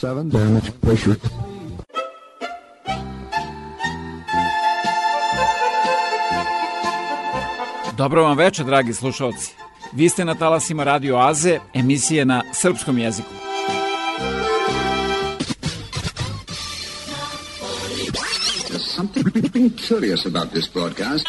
7 damage pressure. Dobro vam večer, dragi slušaoci. Vi ste na talasima Radio Aze, emisije na srpskom jeziku. There's something curious about this broadcast.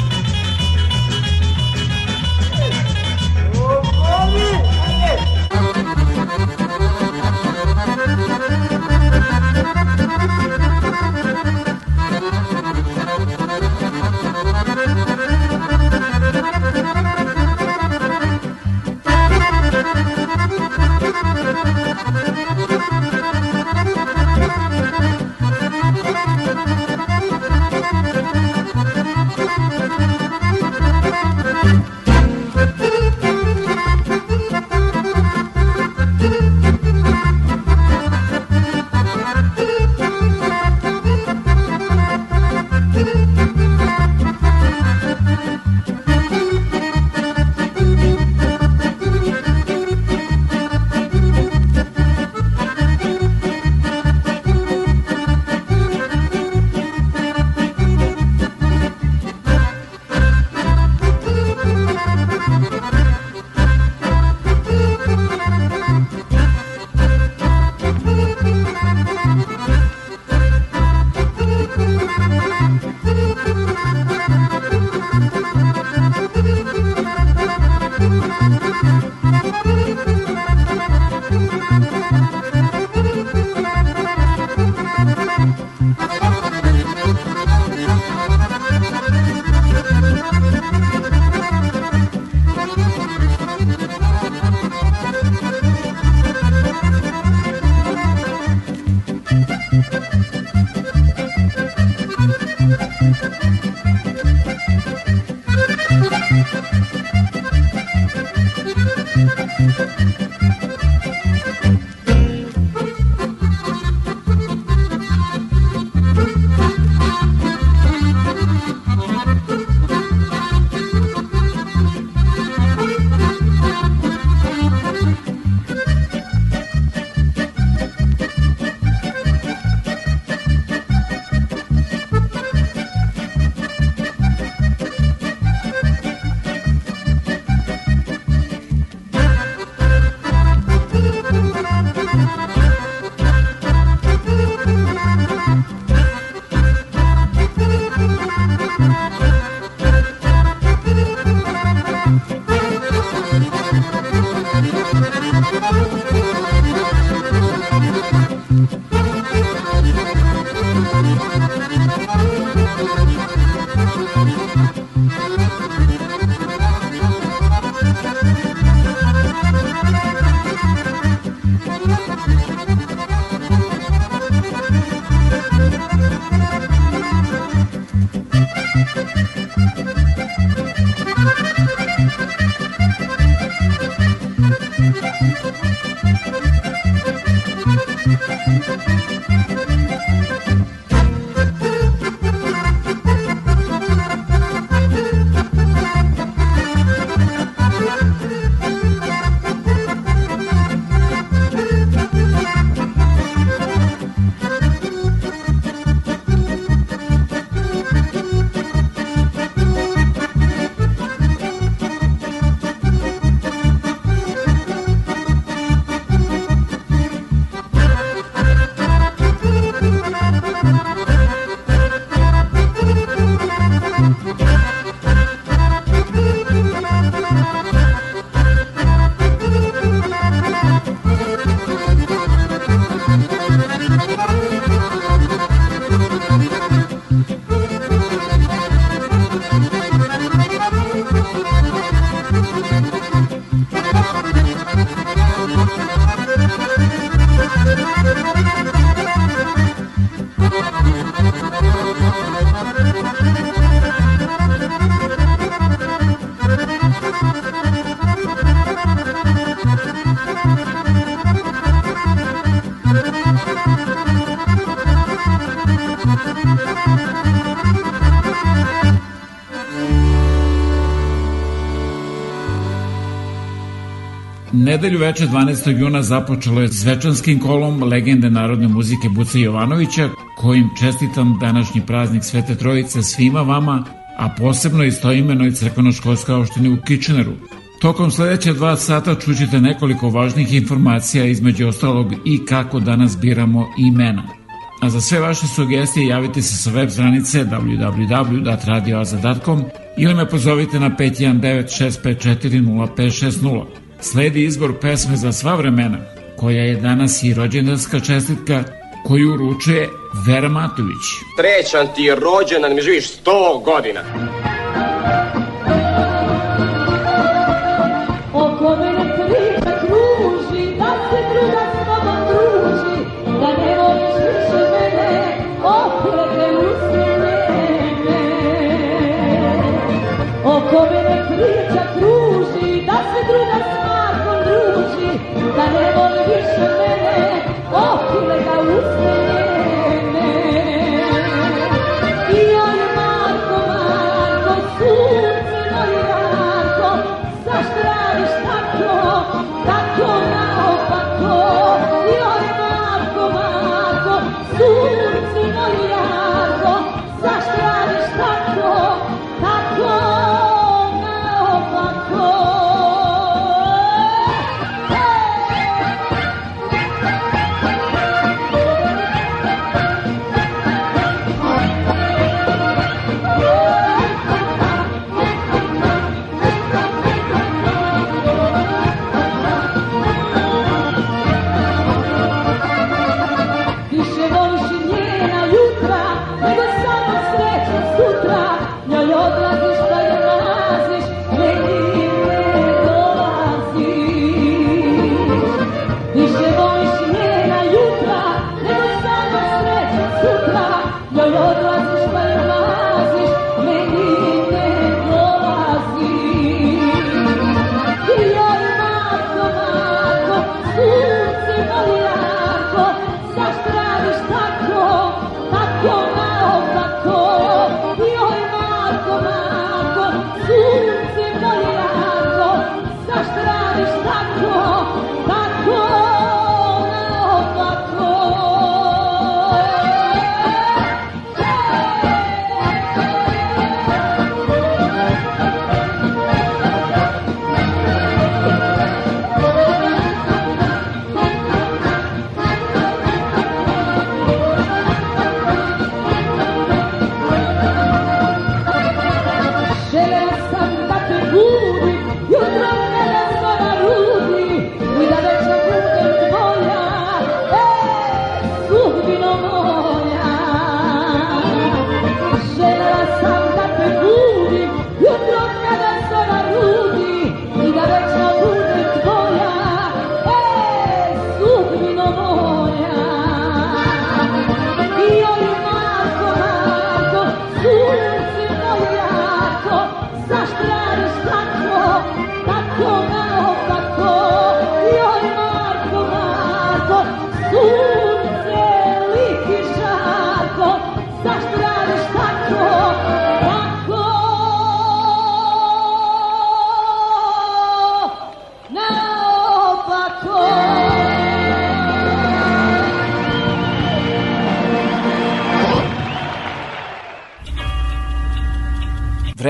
nedelju veče 12. juna započelo je svečanskim kolom legende narodne muzike Buca Jovanovića, kojim čestitam današnji praznik Svete Trojice svima vama, a posebno i stoimenoj crkvenoškolskoj opštini u Kičeneru. Tokom sledeća dva sata čućete nekoliko važnih informacija, između ostalog i kako danas biramo imena. A za sve vaše sugestije javite se sa web stranice www.radioaza.com ili me pozovite na 519 654 0560 sledi izbor pesme za sva vremena, koja je danas i rođendanska čestitka koju uručuje Vera Matović. Trećan ti je rođendan, mi živiš 100 godina.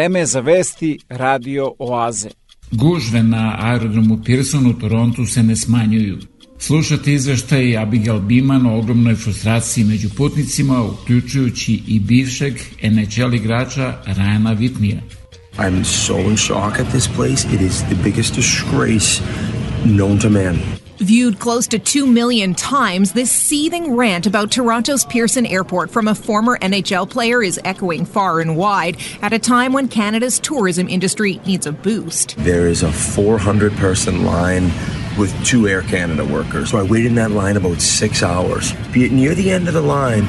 Vreme za vesti Radio Oaze. Gužve na aerodromu Pearson u Torontu se ne smanjuju. Slušate izveštaj Abigail Biman o ogromnoj frustraciji među putnicima, uključujući i bivšeg NHL igrača Ryana Whitneya. I'm so in shock at this place. It is the biggest disgrace known to man. Viewed close to 2 million times, this seething rant about Toronto's Pearson Airport from a former NHL player is echoing far and wide at a time when Canada's tourism industry needs a boost. There is a 400 person line with two Air Canada workers. So I waited in that line about six hours. Be it near the end of the line,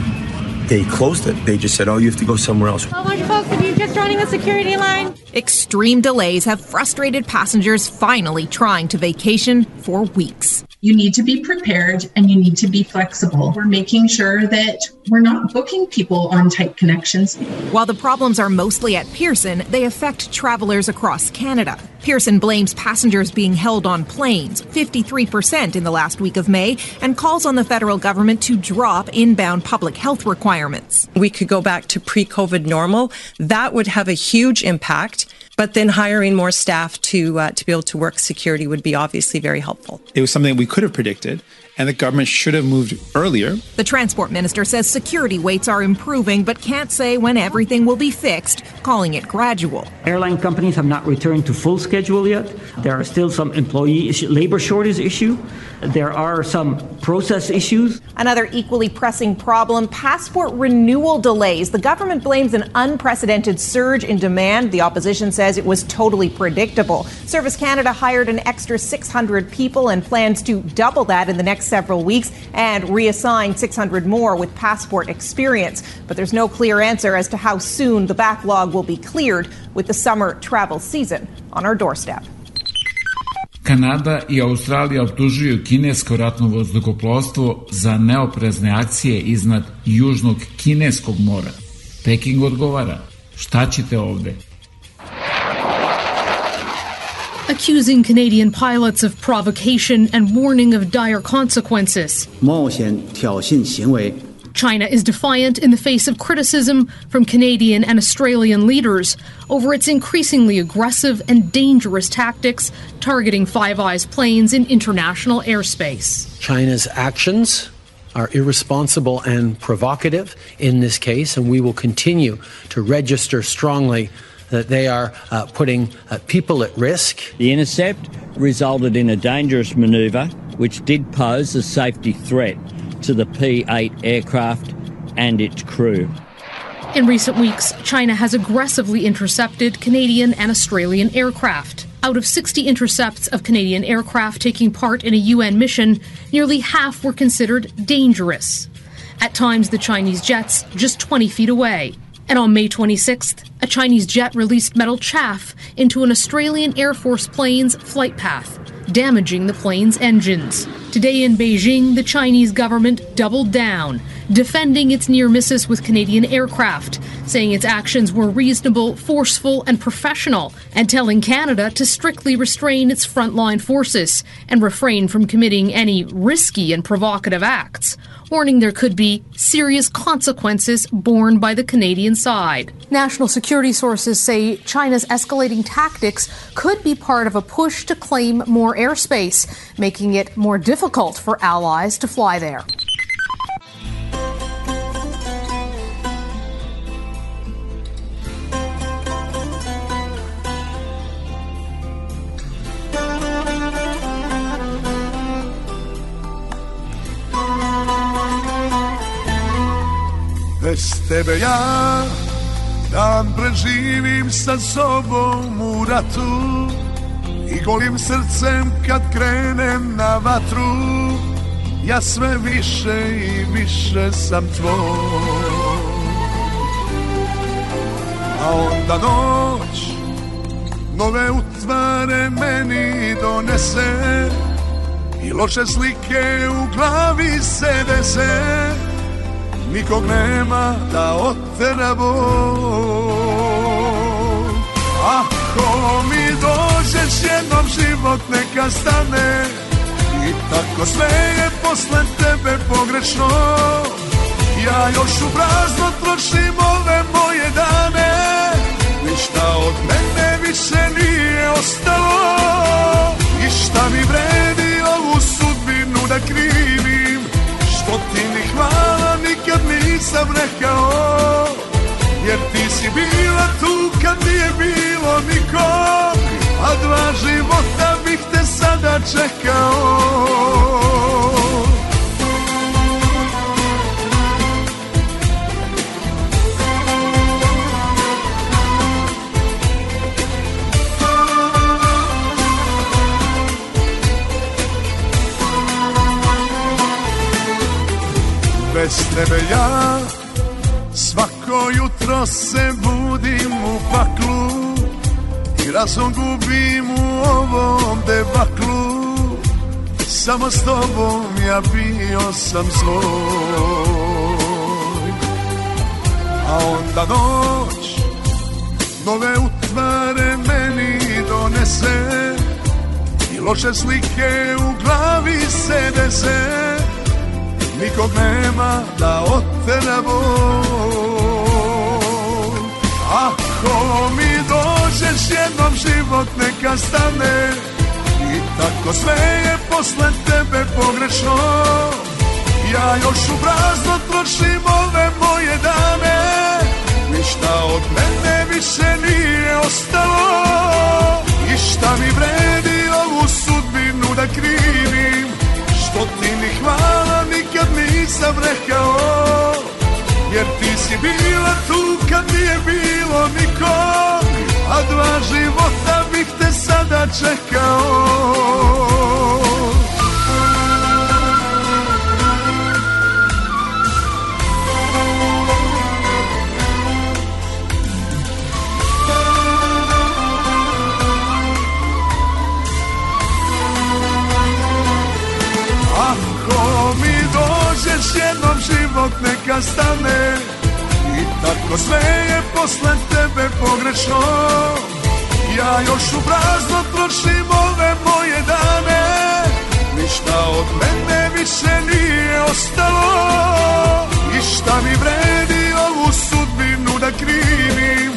they closed it. They just said, oh, you have to go somewhere else. How much, folks, if you just joining the security line? Extreme delays have frustrated passengers finally trying to vacation for weeks you need to be prepared and you need to be flexible. We're making sure that we're not booking people on tight connections. While the problems are mostly at Pearson, they affect travelers across Canada. Pearson blames passengers being held on planes, 53% in the last week of May, and calls on the federal government to drop inbound public health requirements. We could go back to pre COVID normal. That would have a huge impact but then hiring more staff to uh, to be able to work security would be obviously very helpful. It was something we could have predicted and the government should have moved earlier. The transport minister says security waits are improving, but can't say when everything will be fixed, calling it gradual. Airline companies have not returned to full schedule yet. There are still some employee issue, labor shortage issue. There are some process issues. Another equally pressing problem passport renewal delays. The government blames an unprecedented surge in demand. The opposition says it was totally predictable. Service Canada hired an extra 600 people and plans to double that in the next next several weeks and reassign 600 more with passport experience. But there's no clear answer as to how soon the backlog will be cleared with the summer travel season on our doorstep. Kanada i Australija optužuju kinesko ratno vazduhoplovstvo za neoprezne akcije iznad južnog kineskog mora. Peking odgovara, šta ćete ovde? accusing Canadian pilots of provocation and warning of dire consequences. China is defiant in the face of criticism from Canadian and Australian leaders over its increasingly aggressive and dangerous tactics targeting Five Eyes planes in international airspace. China's actions are irresponsible and provocative in this case, and we will continue to register strongly that they are uh, putting uh, people at risk. The intercept resulted in a dangerous manoeuvre which did pose a safety threat to the P 8 aircraft and its crew. In recent weeks, China has aggressively intercepted Canadian and Australian aircraft. Out of 60 intercepts of Canadian aircraft taking part in a UN mission, nearly half were considered dangerous. At times, the Chinese jets just 20 feet away. And on May 26th, a Chinese jet released metal chaff into an Australian Air Force plane's flight path, damaging the plane's engines. Today in Beijing, the Chinese government doubled down, defending its near misses with Canadian aircraft, saying its actions were reasonable, forceful, and professional, and telling Canada to strictly restrain its frontline forces and refrain from committing any risky and provocative acts warning there could be serious consequences borne by the Canadian side. National security sources say China's escalating tactics could be part of a push to claim more airspace, making it more difficult for allies to fly there. bez tebe ja Dan preživim sa sobom u ratu I golim srcem kad krenem na vatru Ja sve više i više sam tvoj A onda noć Nove utvare meni donese I loše slike u glavi se dese nikog nema da otera bol Ako mi dođeš jednom život neka stane I tako sve je posle tebe pogrešno Ja još u prazno trošim ove moje dane Ništa od mene više nije ostalo I šta mi vredi ovu sudbinu da krivim Što ti mi hvala nisam rekao Jer ti si bila tu kad nije bilo nikog A dva života bih te sada čekao bez tebe ja Svako jutro se budim u paklu I razum gubim u ovom debaklu Samo s tobom ja bio sam zloj A onda noć Nove utvare meni donese I loše slike u glavi se dese nikog nema da od tebe bol Ako mi dođeš jednom život neka stane I tako sve je posle tebe pogrešno Ja još u prazno trošim ove moje dame, Ništa od mene više nije ostalo I šta mi vredi ovu sudbinu da krivim Što ti ni hvala nikad nisam rekao Jer ti si bila tu kad nije bilo nikog A dva života bih te sada čekao još jednom život neka stane I tako sve je posle tebe pogrešno Ja još u prazno trošim ove moje dane Ništa od mene više nije ostalo I šta mi vredi ovu sudbinu da krivim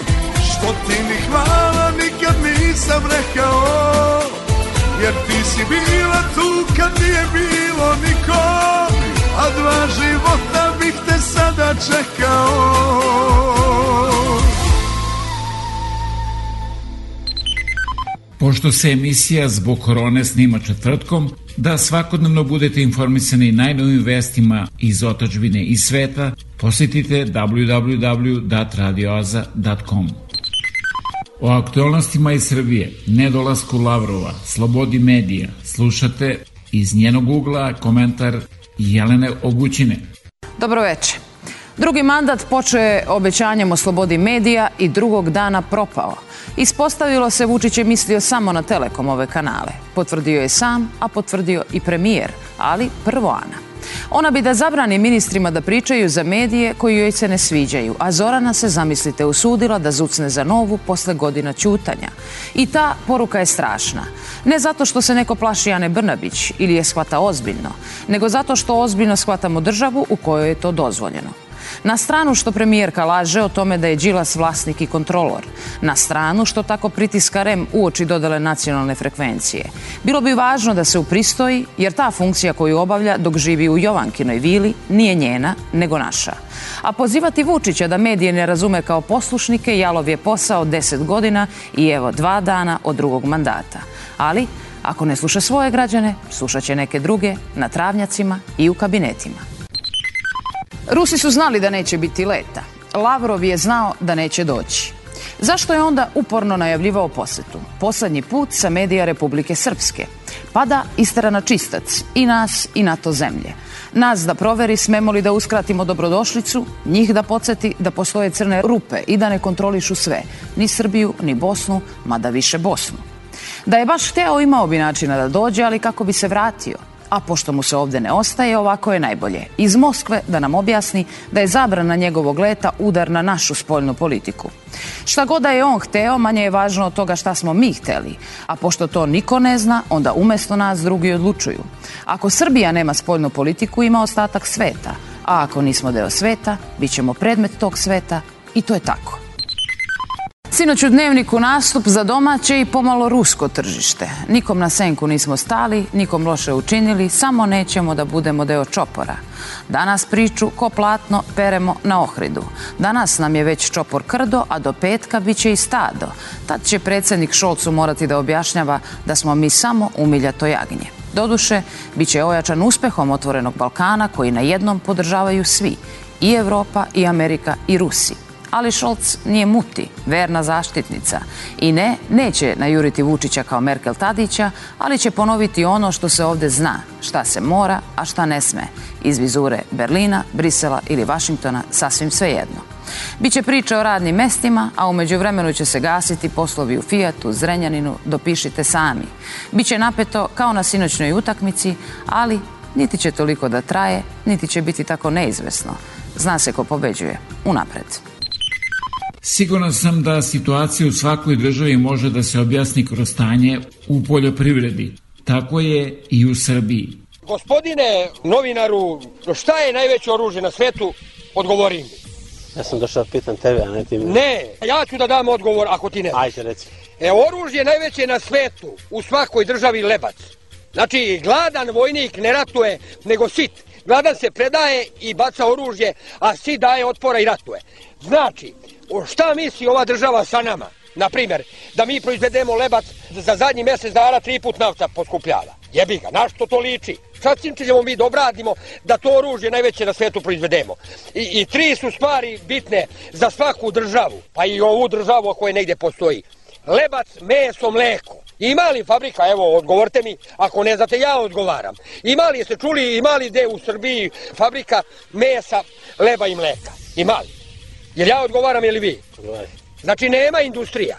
Što ti ni hvala nikad nisam rekao Jer ti si bila tu kad nije bilo nikog a dva života bih te sada čekao Pošto se emisija zbog korone snima četvrtkom, da svakodnevno budete informisani najnovim vestima iz otačbine i sveta, posjetite www.radioaza.com. O aktualnostima iz Srbije, nedolasku Lavrova, slobodi medija, slušate iz njenog ugla komentar Jelene Ogućine. Dobro veče. Drugi mandat počeo je obećanjem o slobodi medija i drugog dana propao. Ispostavilo se Vučić je mislio samo na Telekomove kanale. Potvrdio je sam, a potvrdio i premijer, ali prvo Ana. Ona bi da zabrani ministrima da pričaju za medije koji joj se ne sviđaju, a Zorana se, zamislite, usudila da zucne za novu posle godina ćutanja. I ta poruka je strašna. Ne zato što se neko plaši Jane Brnabić ili je shvata ozbiljno, nego zato što ozbiljno shvatamo državu u kojoj je to dozvoljeno. Na stranu što premijerka laže o tome da je Đilas vlasnik i kontrolor. Na stranu što tako pritiska REM u oči dodale nacionalne frekvencije. Bilo bi važno da se upristoji, jer ta funkcija koju obavlja dok živi u Jovankinoj vili nije njena, nego naša. A pozivati Vučića da medije ne razume kao poslušnike, Jalov je posao 10 godina i evo dva dana od drugog mandata. Ali, ako ne sluša svoje građane, slušat će neke druge na travnjacima i u kabinetima. Rusi su znali da neće biti leta. Lavrov je znao da neće doći. Zašto je onda uporno najavljivao posetu? Poslednji put sa medija Republike Srpske. Pada istera na čistac, i nas i NATO zemlje. Nas da proveri smemo li da uskratimo dobrodošlicu, njih da podsjeti da postoje crne rupe i da ne kontrolišu sve, ni Srbiju, ni Bosnu, mada više Bosnu. Da je baš hteo imao bi načina da dođe, ali kako bi se vratio – a pošto mu se ovde ne ostaje, ovako je najbolje. Iz Moskve da nam objasni da je zabrana njegovog leta udar na našu spoljnu politiku. Šta god da je on hteo, manje je važno od toga šta smo mi hteli. A pošto to niko ne zna, onda umesto nas drugi odlučuju. Ako Srbija nema spoljnu politiku, ima ostatak sveta. A ako nismo deo sveta, bit ćemo predmet tog sveta i to je tako. Sinoć u dnevniku nastup za domaće i pomalo rusko tržište. Nikom na senku nismo stali, nikom loše učinili, samo nećemo da budemo deo čopora. Danas priču ko platno peremo na ohridu. Danas nam je već čopor krdo, a do petka bit će i stado. Tad će predsednik Šolcu morati da objašnjava da smo mi samo umiljato jagnje. Doduše, bit će ojačan uspehom Otvorenog Balkana koji na jednom podržavaju svi, i Evropa, i Amerika, i Rusi ali Šolc nije muti, verna zaštitnica. I ne, neće najuriti Vučića kao Merkel Tadića, ali će ponoviti ono što se ovde zna, šta se mora, a šta ne sme. Iz vizure Berlina, Brisela ili Vašingtona, sasvim svejedno. Biće priča o radnim mestima, a umeđu vremenu će se gasiti poslovi u Fijatu, Zrenjaninu, dopišite sami. Biće napeto kao na sinoćnoj utakmici, ali niti će toliko da traje, niti će biti tako neizvesno. Zna se ko pobeđuje. Unapred. Siguran sam da situacija u svakoj državi može da se objasni kroz stanje u poljoprivredi. Tako je i u Srbiji. Gospodine novinaru, šta je najveće oružje na svetu? Odgovori mi. Ja sam došao da pitam tebe, a ne ti mi. Ne, ja ću da dam odgovor ako ti ne. Ajde, reci. E, oružje najveće na svetu, u svakoj državi lebac. Znači, gladan vojnik ne ratuje, nego sit. Gladan se predaje i baca oružje, a sit daje otpora i ratuje. Znači, šta misli ova država sa nama? Na primjer, da mi proizvedemo lebac za zadnji mjesec dana tri put nafta poskupljava. Jebi ga, na što to liči? Sad čim ćemo mi da obradimo da to oružje najveće na svetu proizvedemo. I, I tri su stvari bitne za svaku državu, pa i ovu državu koja negdje postoji. Lebac, meso, mleko. Ima li fabrika, evo, odgovorite mi, ako ne znate, ja odgovaram. Ima li, jeste čuli, ima li gde u Srbiji fabrika mesa, leba i mleka? Ima li? Jer ja odgovaram ili vi? Ovaj. Znači nema industrija.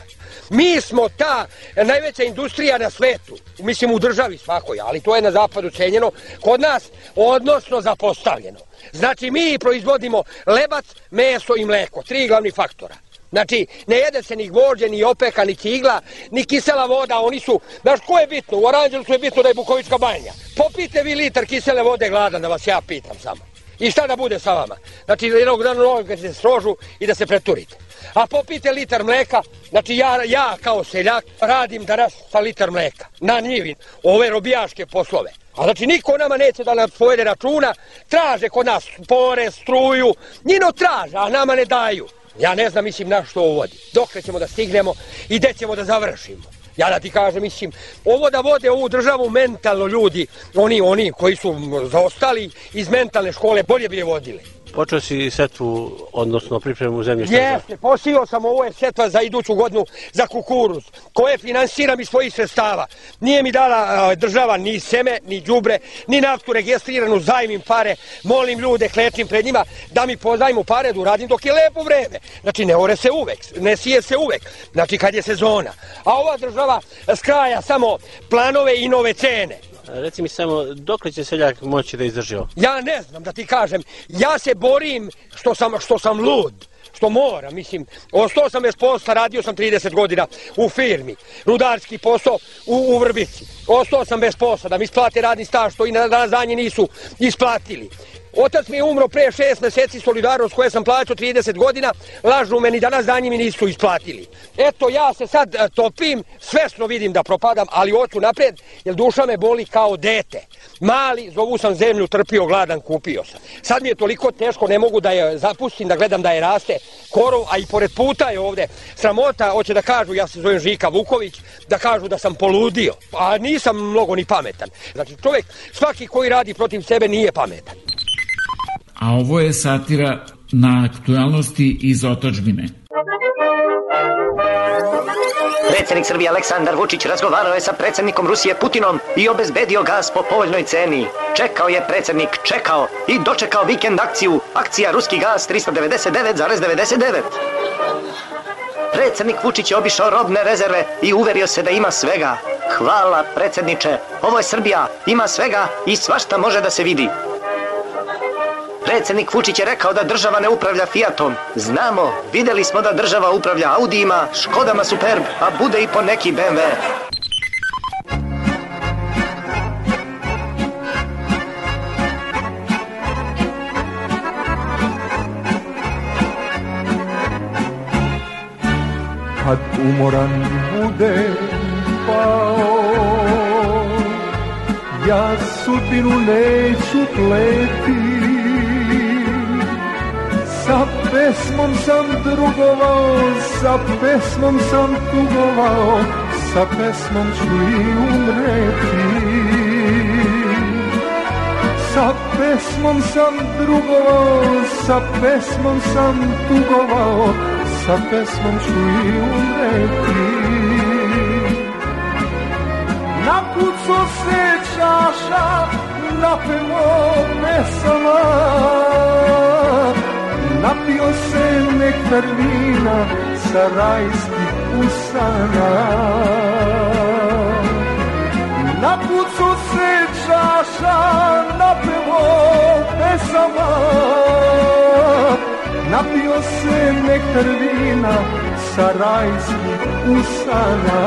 Mi smo ta najveća industrija na svetu, mislim u državi svakoj, ali to je na zapadu cenjeno, kod nas odnosno zapostavljeno. Znači mi proizvodimo lebac, meso i mleko, tri glavni faktora. Znači, ne jede se ni gvođe, ni opeka, ni cigla, ni kisela voda, oni su, znaš, ko je bitno? U Oranđelu su je bitno da je Bukovička banja. Popite vi litar kisele vode gladan, da vas ja pitam samo. I šta da bude sa vama? Znači, jednog dana novim da se srožu i da se preturite. A popite litar mleka, znači ja, ja kao seljak radim danas sa litar mleka na njivi, ove robijaške poslove. A znači niko nama neće da nam pojede računa, traže kod nas pore, struju, njino traže, a nama ne daju. Ja ne znam, mislim, na što uvodi. Dokle ćemo da stignemo i gde ćemo da završimo. Ja da ti kažem, mislim, ovo da vode ovu državu mentalno ljudi, oni, oni koji su zaostali iz mentalne škole, bolje bi je vodili. Počeo si setvu, odnosno pripremu zemljišta? Jeste, posio sam ovo je setva za iduću godinu za kukuruz, koje finansiram iz svojih sredstava. Nije mi dala država ni seme, ni đubre, ni naftu registriranu, zajmim pare, molim ljude, klečim pred njima da mi pozajmu pare da uradim dok je lepo vreme. Znači, ne ore se uvek, ne sije se uvek, znači kad je sezona. A ova država skraja samo planove i nove cene. Reci mi samo, dokle će seljak moći da izdrži ovo? Ja ne znam da ti kažem. Ja se borim što sam, što sam lud što mora, mislim, ostao sam bez posla, radio sam 30 godina u firmi, rudarski posao u, u Vrbici, ostao sam bez posla, da mi isplate radni staž, što i na danas danje nisu isplatili. Otac mi je umro pre šest meseci solidarnost koje sam plaćao 30 godina, lažu meni danas danji mi nisu isplatili. Eto ja se sad e, topim, svesno vidim da propadam, ali oću napred, jer duša me boli kao dete. Mali, zovu sam zemlju, trpio, gladan, kupio sam. Sad mi je toliko teško, ne mogu da je zapustim, da gledam da je raste korov, a i pored puta je ovde sramota, hoće da kažu, ja se zovem Žika Vuković, da kažu da sam poludio, a nisam mnogo ni pametan. Znači čovek, svaki koji radi protiv sebe nije pametan a ovo je satira na aktualnosti iz otočbine. Predsednik Srbije Aleksandar Vučić razgovarao je sa predsednikom Rusije Putinom i obezbedio gas po povoljnoj ceni. Čekao je predsednik, čekao i dočekao vikend akciju. Akcija Ruski gas 399,99. Predsednik Vučić je obišao robne rezerve i uverio se da ima svega. Hvala predsedniče, ovo je Srbija, ima svega i svašta može da se vidi. Predsednik Vučić je rekao da država ne upravlja Fiatom. Znamo, videli smo da država upravlja Audijima, Škodama Superb, a bude i po neki BMW. Kad umoran bude pao Ja sudbinu neću pleti Sa pesmom sam drugovao, sa pesmom sam tugovao, sa pesmom ću i umreti. Sa pesmom sam drugovao, sa pesmom sam tugovao, sa pesmom ću i umreti. Na puco se čaša, napemo pesama, Napio se nektar vina sa rajskih usana Napuco se čaša, napevo pesama Napio se nektar vina sa rajskih usana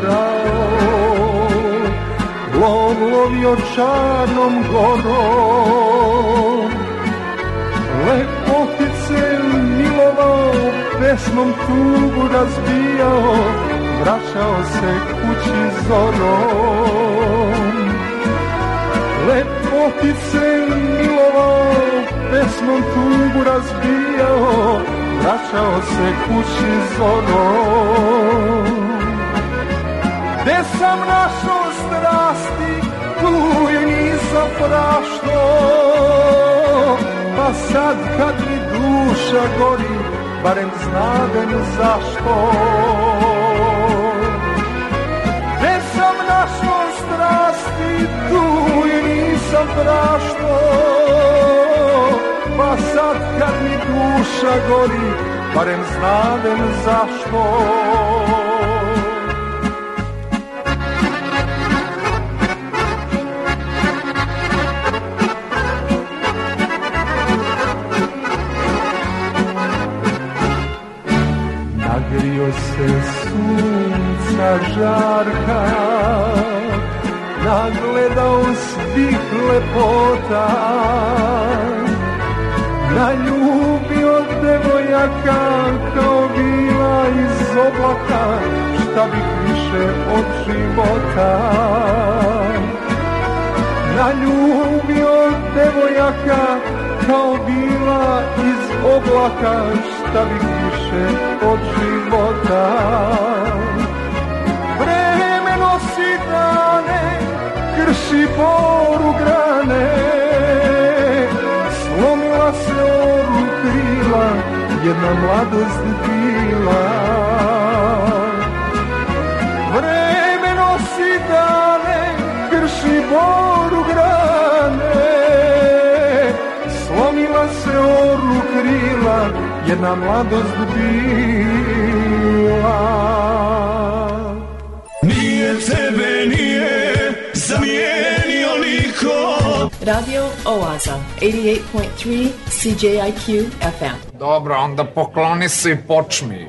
brao Lov lovio čarnom gorom Lepotice milovao Pesmom tugu razbijao Vraćao se kući zorom Lepotice milovao Pesmom tugu razbijao Vraćao se kući zorom Gde sam našao strasti, tu je nisam prašto. Pa sad kad mi duša gori, barem znadem da zašto. Gde sam našao strasti, tu je nisam prašto. Pa sad kad mi duša gori, barem znadem da zašto. se sunca žarka Nagledao svih lepota Naljubio devojaka Kao bila iz oblaka Šta bih više od života Naljubio devojaka Kao bila iz oblaka Šta bih više od života Vreme nosi dane, krši poru grane Slomila se oru krila, jedna mladost bila Vreme nosi dane, krši poru grane Slomila se oru krila, jedna mladost bila Nije tebe nije zamijenio niko Radio Oaza 88.3 CJIQ FM Dobro, onda pokloni se i počmi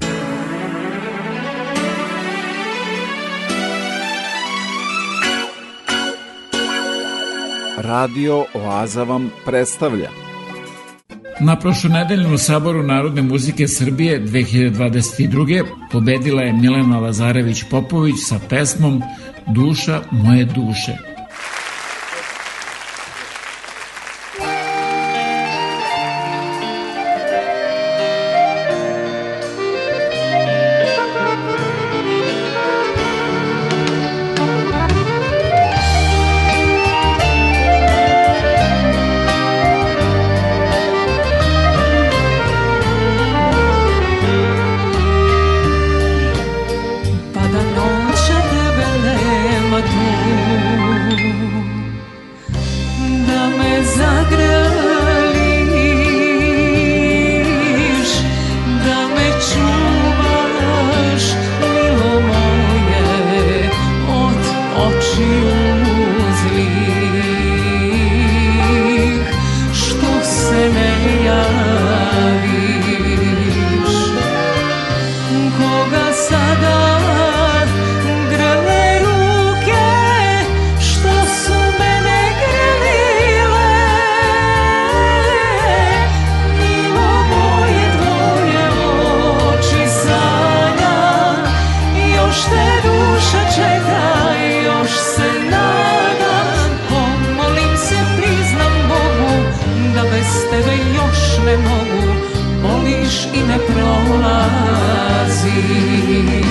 Radio Oaza vam predstavlja. Na prošlonedeljnom saboru Narodne muzike Srbije 2022. pobedila je Milena Lazarević Popović sa pesmom Duša moje duše. free.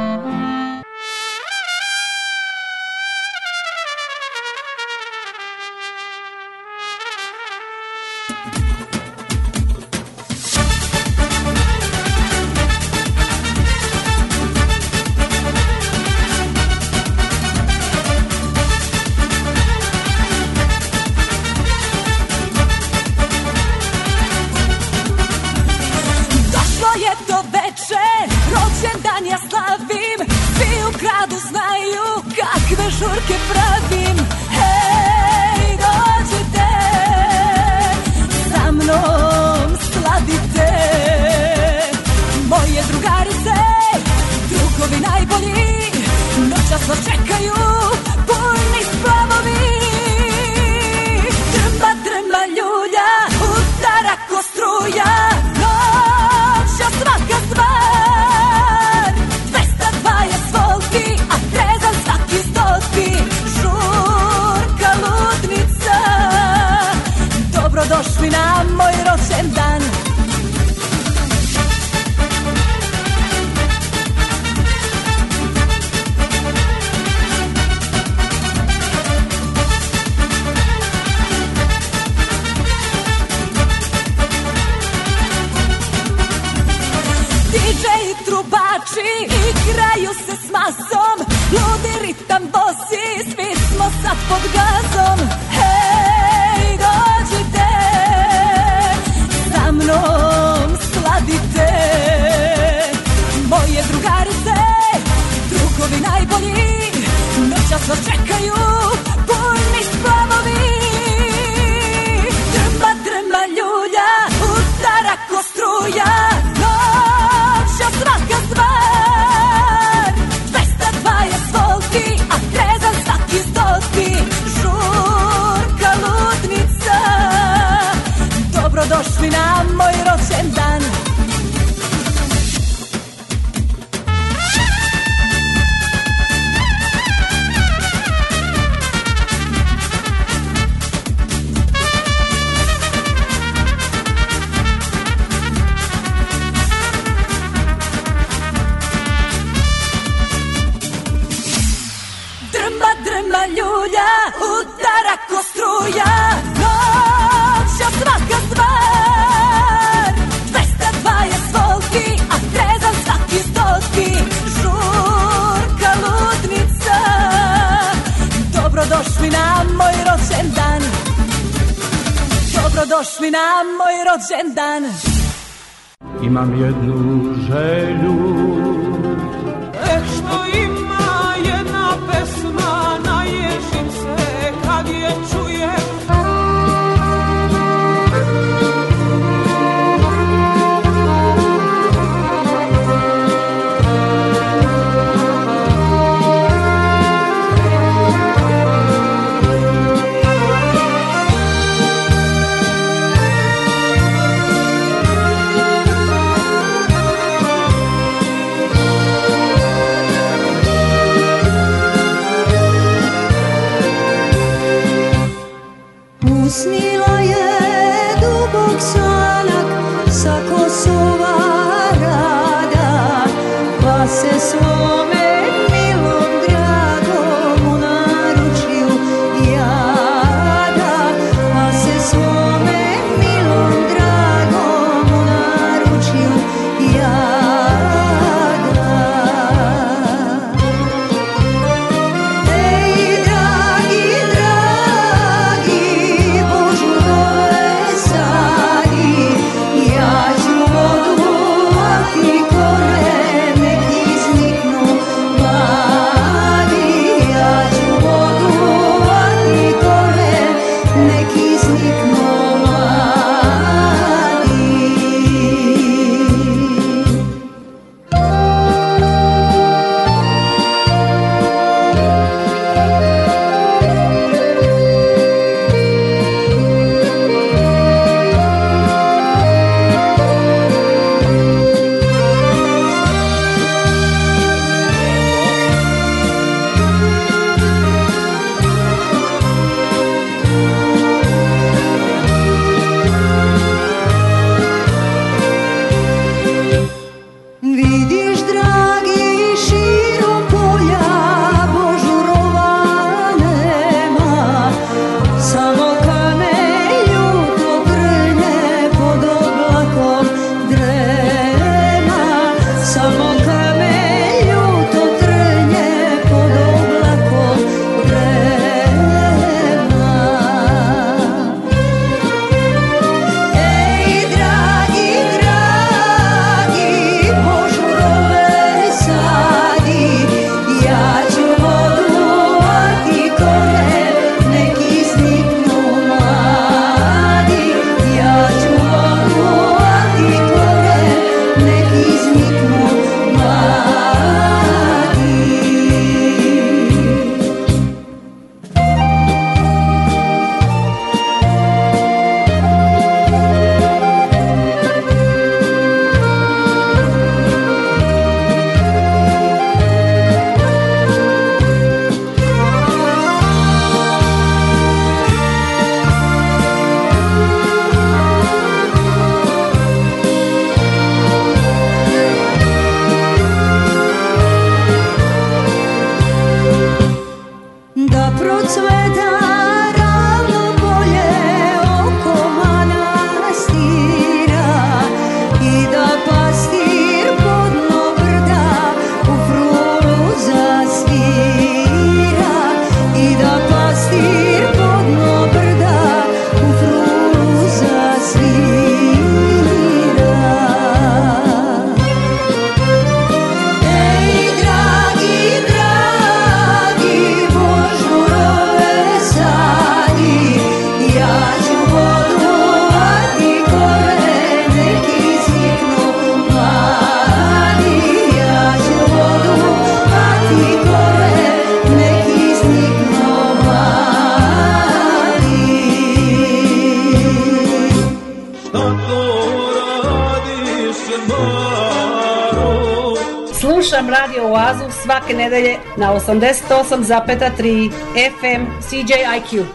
88,3 FM CJIQ.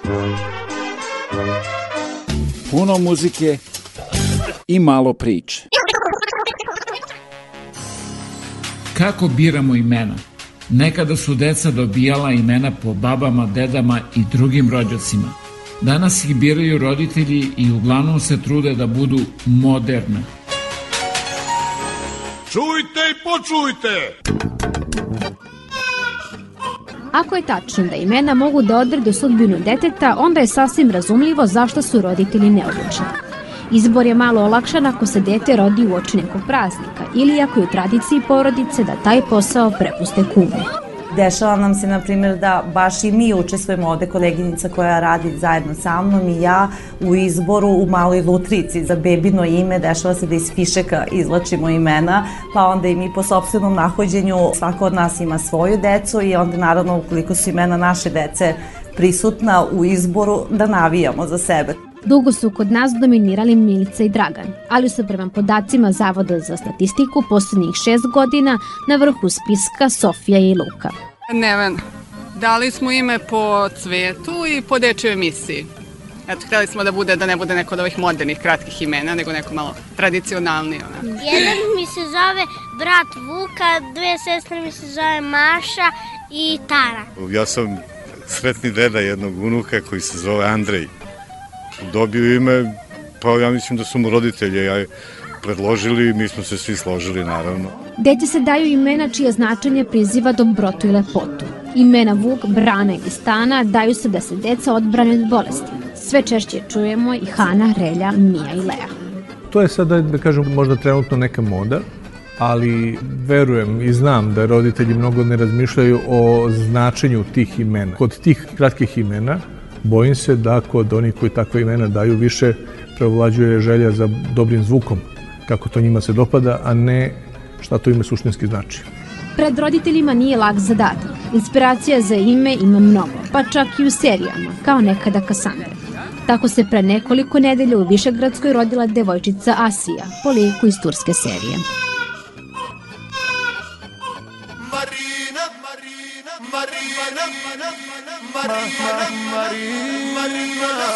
Puno muzike i malo priče. Kako biramo imena? Nekada su deca dobijala imena po babama, dedama i drugim rođacima. Danas ih biraju roditelji i uglavnom se trude da budu moderne. Čujte i počujte! Ako je tačno da imena mogu da odrede sudbinu deteta, onda je sasvim razumljivo zašto su roditelji neodlučni. Izbor je malo olakšan ako se dete rodi u oči nekog praznika ili ako je u tradiciji porodice da taj posao prepuste kumu. Dešava nam se, na primjer, da baš i mi učestvujemo ovde, koleginica koja radi zajedno sa mnom i ja, u izboru u maloj lutrici za bebino ime. Dešava se da iz fišeka izlačimo imena, pa onda i mi po sobstvenom nahođenju svako od nas ima svoju decu i onda naravno ukoliko su imena naše dece prisutna u izboru da navijamo za sebe. Dugo su kod nas dominirali Milica i Dragan, ali su prema podacima Zavoda za statistiku poslednjih šest godina na vrhu spiska Sofija i Luka. Neven, dali smo ime po cvetu i po dečjoj emisiji. Eto, hteli smo da bude, da ne bude neko od ovih modernih, kratkih imena, nego neko malo tradicionalnije. Onako. Jedan mi se zove brat Vuka, dve sestre mi se zove Maša i Tara. Ja sam sretni deda jednog unuka koji se zove Andrej dobio ime, pa ja mislim da su mu roditelje ja predložili i mi smo se svi složili naravno. Deci se daju imena čije značenje priziva dobrotu i lepotu. Imena Vuk, Brana i Stana daju se da se deca odbrane od bolesti. Sve češće čujemo i Hana, Relja, Mija i Lea. To je sada, da kažem, možda trenutno neka moda, ali verujem i znam da roditelji mnogo ne razmišljaju o značenju tih imena. Kod tih kratkih imena bojim se da kod onih koji takve imena daju više prevlađuje želja za dobrim zvukom, kako to njima se dopada, a ne šta to ime suštinski znači. Pred roditeljima nije lak zadatak. Inspiracija za ime ima mnogo, pa čak i u serijama, kao nekada Kassandra. Tako se pre nekoliko nedelja u Višegradskoj rodila devojčica Asija, po liku iz turske serije. Marina, Marina, Marina, Marina. Marina, Marina, Marina.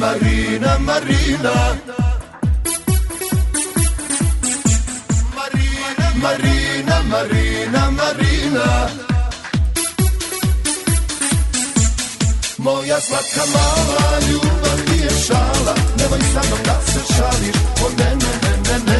Marina, Marina Marina, Marina, Marina, Marina Moja slatka mala, ljubav ti je šala Nemoj sa mnom da se šališ O ne, ne, ne, ne, ne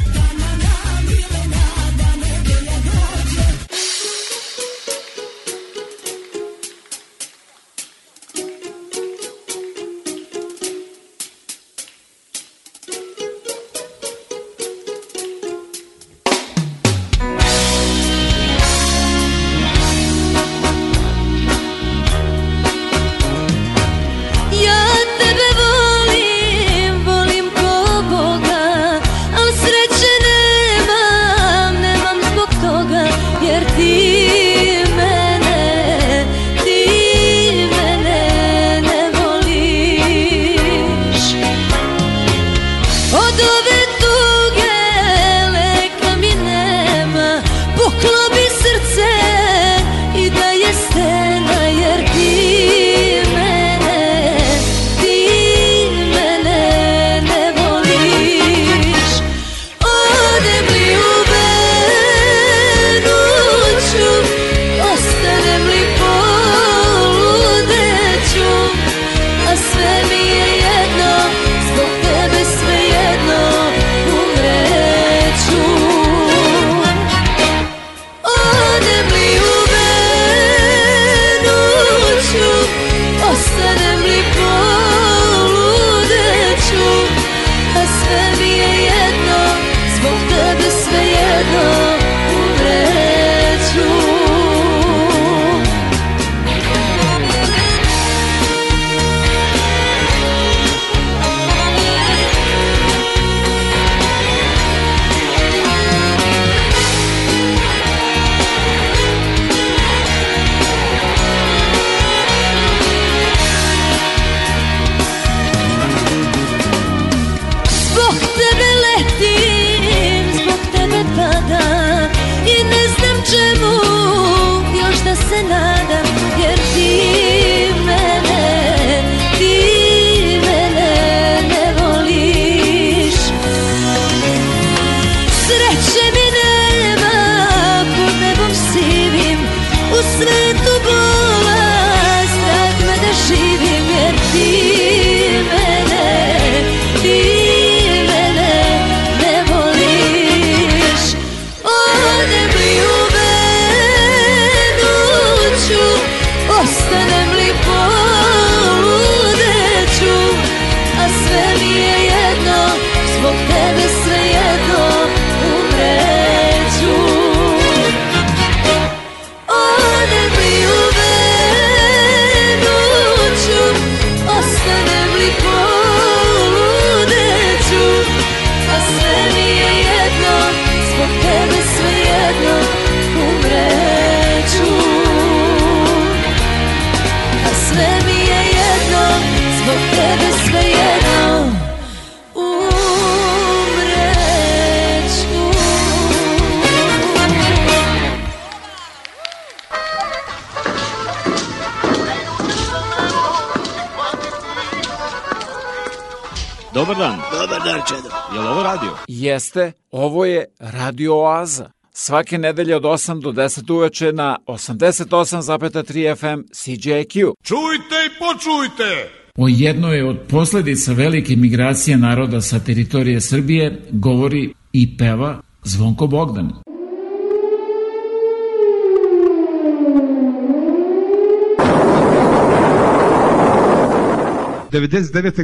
jeste ovo je radio oaza. Svake nedelje od 8 do 10 uveče na 88,3 FM CJQ. Čujte i počujte! O jednoj od posledica velike migracije naroda sa teritorije Srbije govori i peva Zvonko Bogdan.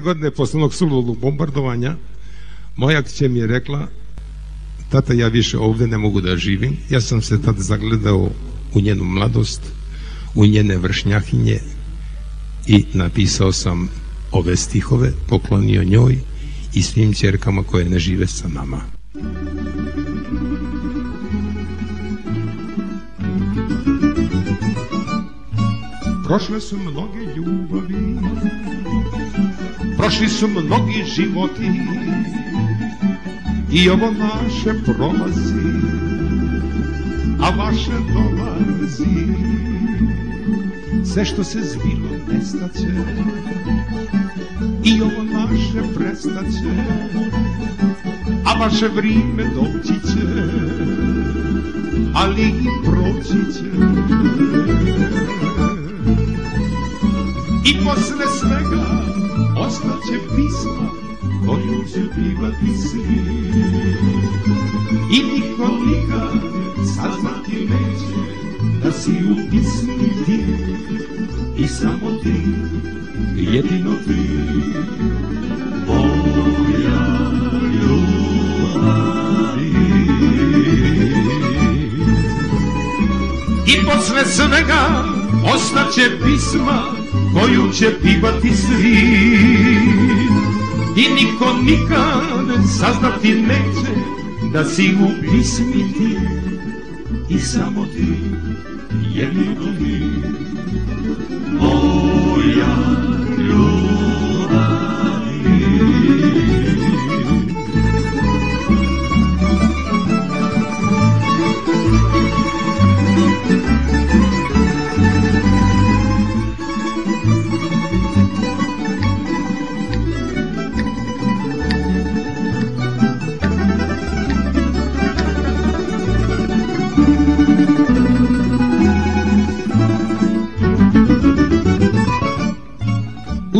godine poslovnog suludog bombardovanja Moja kće mi je rekla, tata ja više ovde ne mogu da živim. Ja sam se tad zagledao u njenu mladost, u njene vršnjakinje i napisao sam ove stihove, poklonio njoj i svim čerkama koje ne žive sa nama. Prošle su mnoge ljubavi, prošli su mnogi životi, I ovo naše prolazi A vaše dolazi Sve što se zbilo nestaće I ovo naše prestaće A vaše vrime doći će Ali i proći će I posle svega Ostaće pisma koju će pivati svi. I niko nikad saznati neće da si u pismi ti i samo ti, jedino ti. O, ja I posle svega ostaće pisma koju će pivati svi. I niko nikad saznati neće Da si u pismi ti I samo ti Jedino ti O ja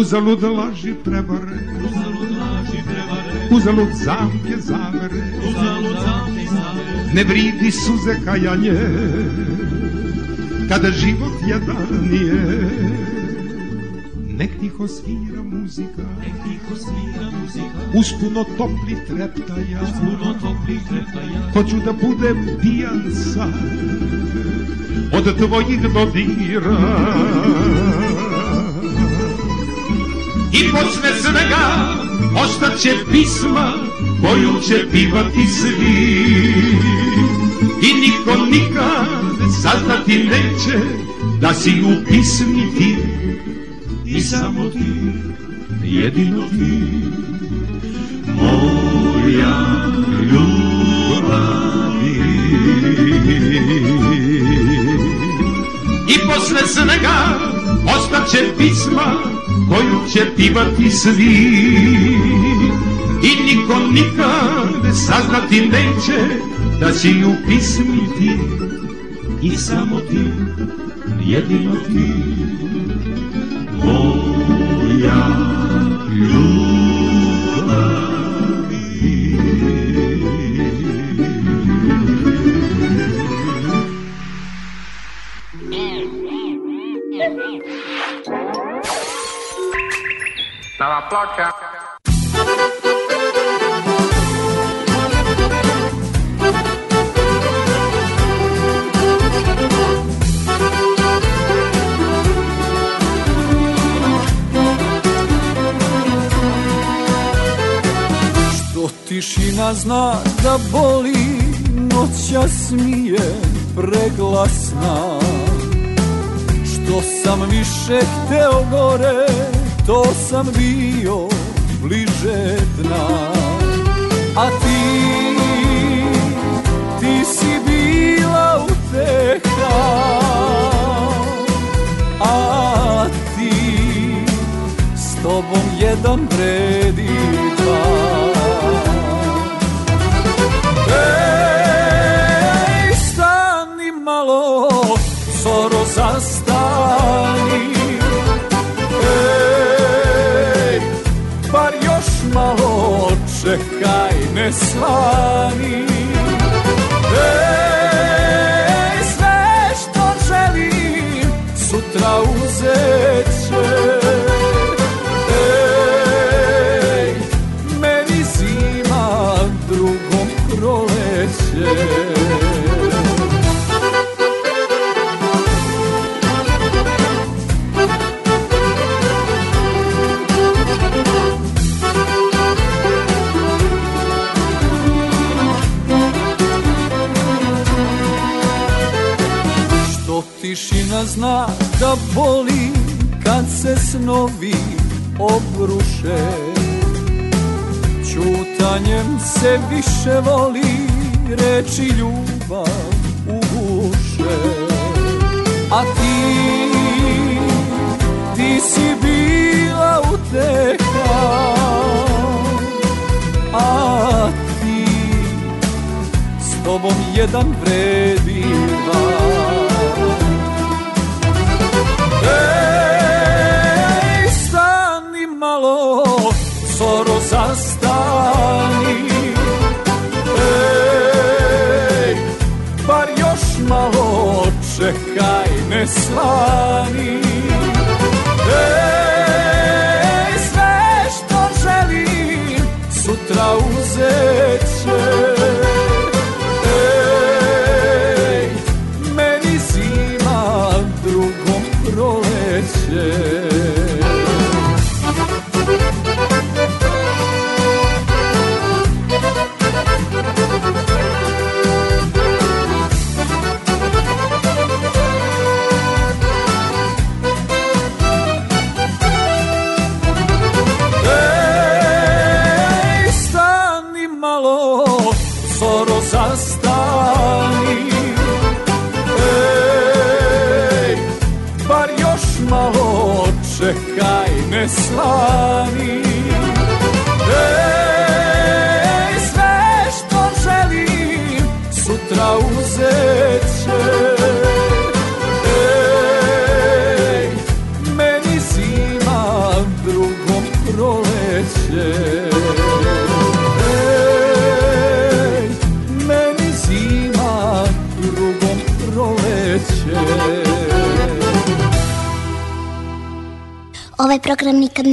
Uzalud laži prevare Uzalud laži prevare Uzalud zamke zamere Uzalud zamke zamere Ne vridi suze kajanje Kada život jedan nije. Nek tiho svira muzika, nek tiho svira muzika. Uspuno topli treptaja, uspuno topli treptaja. Hoću da budem pijan sad od tvojih dodira i posle svega ostaće pisma koju će pivati svi i niko nikad saznati neće da si u pismi ti i samo ti jedino ti moja ljubavi i posle snega ostaće pisma koju će pivati svi i niko nikad saznati neće da si ju pismi ti i samo ti, jedino ti moja ljubav podcast. Što tišina zna da boli, noća smije preglasna Što sam više hteo gore, što sam bio bliže dna A ti, ti si bila uteha A ti, s tobom jedan vredi dva Ej, stani malo, zoro zasni kaj ne slani Ej, sve što želim sutra uzet će Srca da boli kad se snovi obruše Čutanjem se više voli reči ljubav u uše A ti, ti si bila uteha A ti, s tobom jedan vredi dan me slani E sve što želim sutra uzet će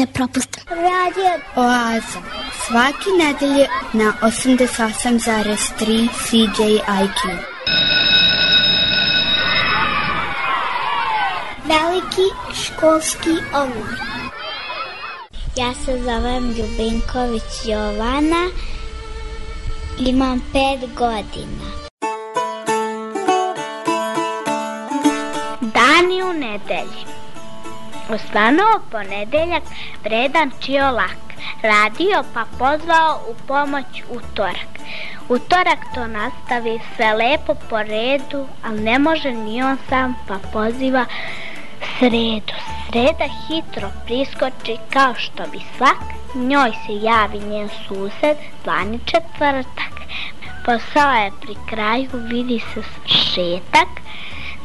ne propustim. Radio Oaza. Svaki nedelje na 88,3 CJIQ. Veliki školski omor. Ja se zovem Ljubinković Jovana, imam pet godina. Osvanuo ponedeljak predan Čiolak, radio pa pozvao u pomoć utorak. Utorak to nastavi sve lepo po redu, ali ne može ni on sam pa poziva sredu. Sreda hitro priskoči kao što bi svak, njoj se javi njen sused, zvani četvrtak. Posao je pri kraju, vidi se šetak,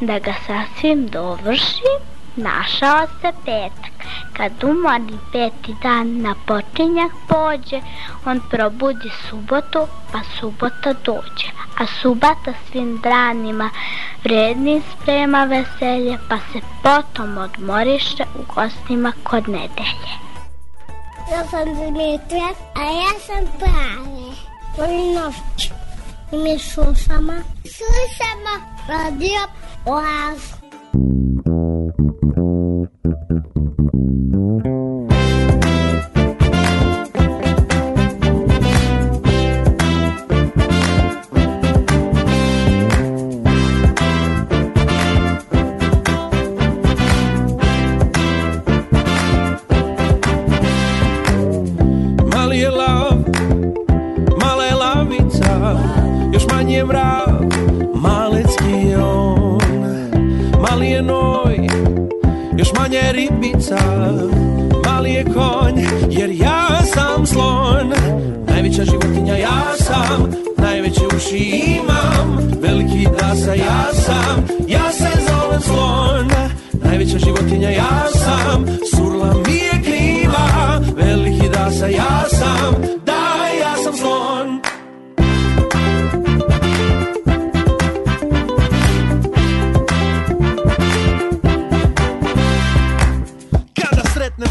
da ga sasvim dovrši, Našao se petak. Kad umori peti dan na počinjak pođe, on probudi subotu, pa subota dođe. A subata svim dranima vredni sprema veselje, pa se potom odmoriše u gostima kod nedelje. Ja sam Dimitrija, a ja sam Prave. Volinovć. I mi slušamo. Slušamo radio Oazu. Thank you. mali je noj, još manje je ribica, mali je konj, jer ja sam slon, najveća životinja ja sam, najveće uši imam, veliki dasa ja sam, ja se zovem slon, najveća životinja ja sam, surla mi je kriva, veliki dasa ja sam,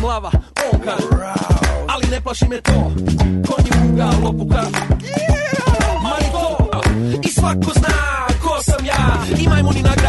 glava oka Ali ne plaši me to Konji muga lopuka Mani to I svako zna ko sam ja I majmuni na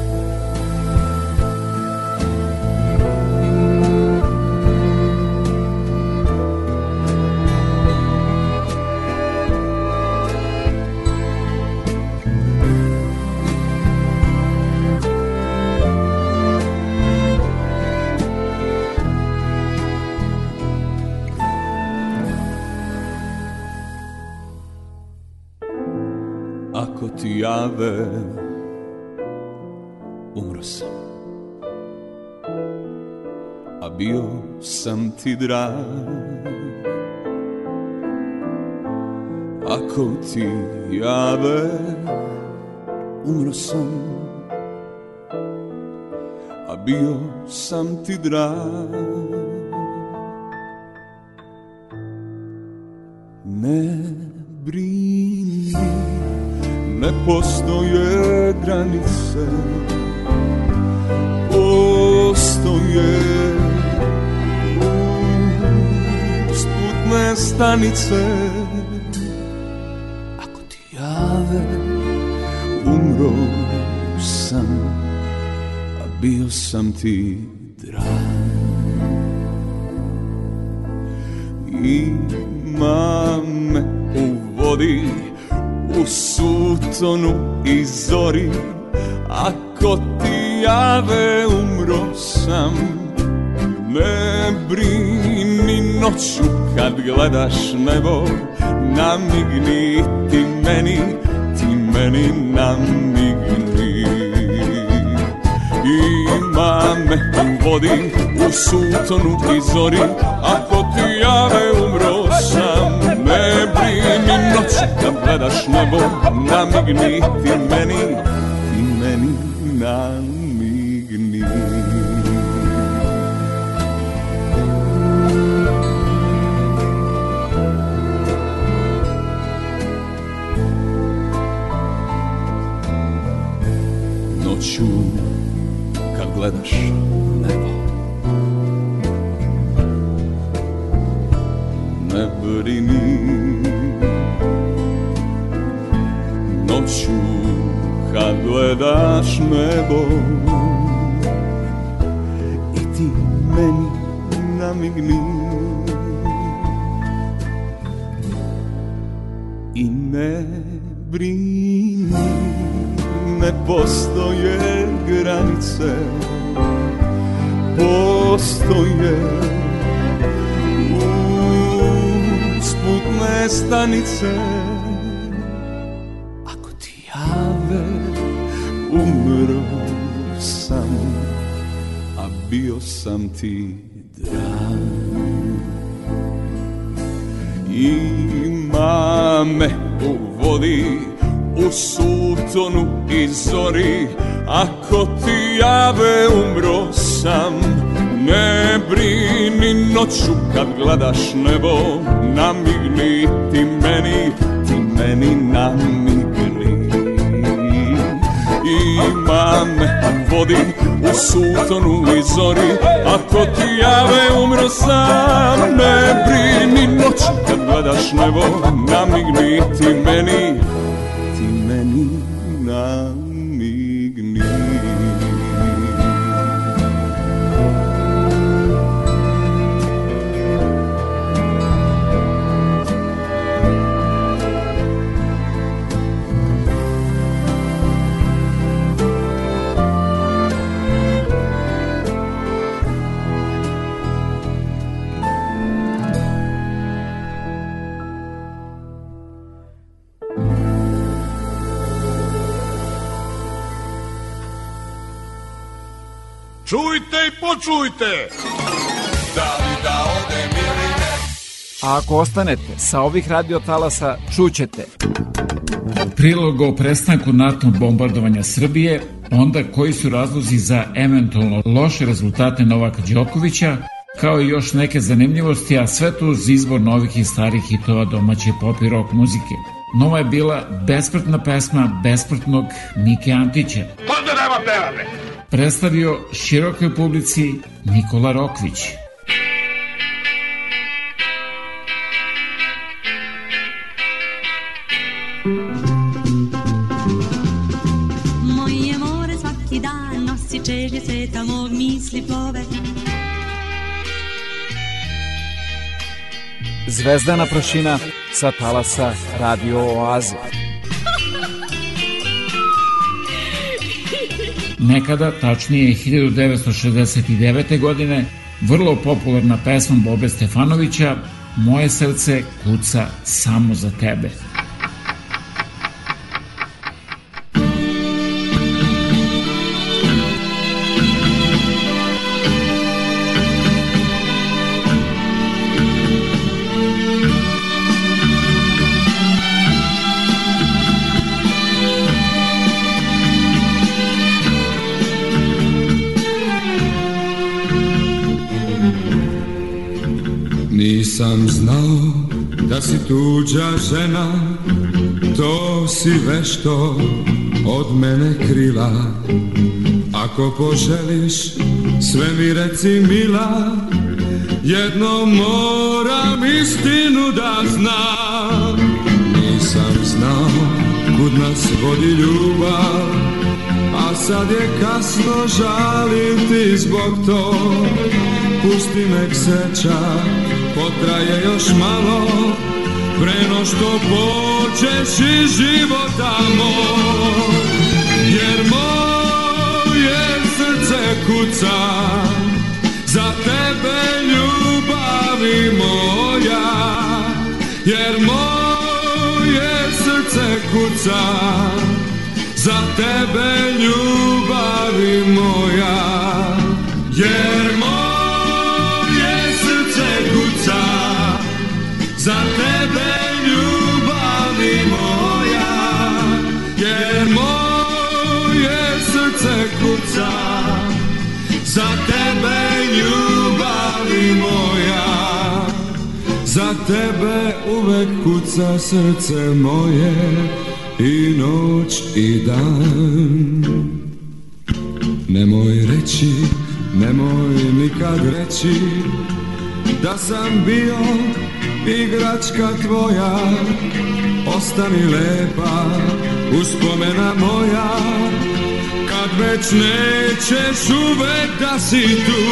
llave umrsa A bio sam ti drag Ako ti jave umro sam A bio sam Ne brini ne postoje granice postoje usputne stanice ako ti jave umro sam a bio sam ti drag ima me u vodi u sutonu i zori Ako ti jave umro sam Ne brini noću kad gledaš nebo Namigni ti meni, ti meni namigni Ima me vodi u sutonu i zori Ako ti jave gledaš nebo, namigni ti meni, ti meni namigni. Noću kad gledaš nebo, ne brini noću kad gledaš nebo i ti meni namigni i ne brini ne postoje granice postoje usputne stanice sam ti drag Ima me u vodi u sutonu i zori Ako ti jave umro sam Ne brini noću kad gledaš nebo Namigni ti meni, ti meni namigni Ima me vodi U sutonu i zori Ako ti jave umro sam Ne brini noć kad gledaš nebo Namigni ti meni Izvolite! Da li da odem ili ne? A ako ostanete, sa ovih radiotalasa čućete. Prilog o prestanku NATO bombardovanja Srbije, onda koji su razlozi za eventualno loše rezultate Novaka Đokovića, kao i još neke zanimljivosti, a sve to uz izbor novih i starih hitova domaće pop i rock muzike. Nova je bila besprtna pesma besprtnog Mike Antića. Pa da nema peva, predstavio širokoj publici Nikola Rokvić. Moje more svaki dan nosi čežnje sveta, mog misli plove. Zvezdana prašina sa talasa Radio Oaze. nekada, tačnije 1969. godine, vrlo popularna pesma Bobe Stefanovića Moje srce kuca samo za tebe. Tuđa žena, to si vešto od mene krila Ako poželiš, sve mi reci mila Jedno moram istinu da znam Nisam znao kud nas vodi ljubav A sad je kasno žalim ti zbog to Pusti nek seća, potraje još malo Preno što počeš iz života moj Jer moje srce kuca Za tebe ljubavi moja Jer moje srce kuca Za tebe ljubavi moja Jer moje za tebe ljubavi moja jer moje srce kuca za tebe ljubavi moja za tebe uvek kuca srce moje i noć i dan Nemoj reći, nemoj nikad reći da sam bio igračka tvoja Ostani lepa, uspomena moja Kad već nećeš uvek da si tu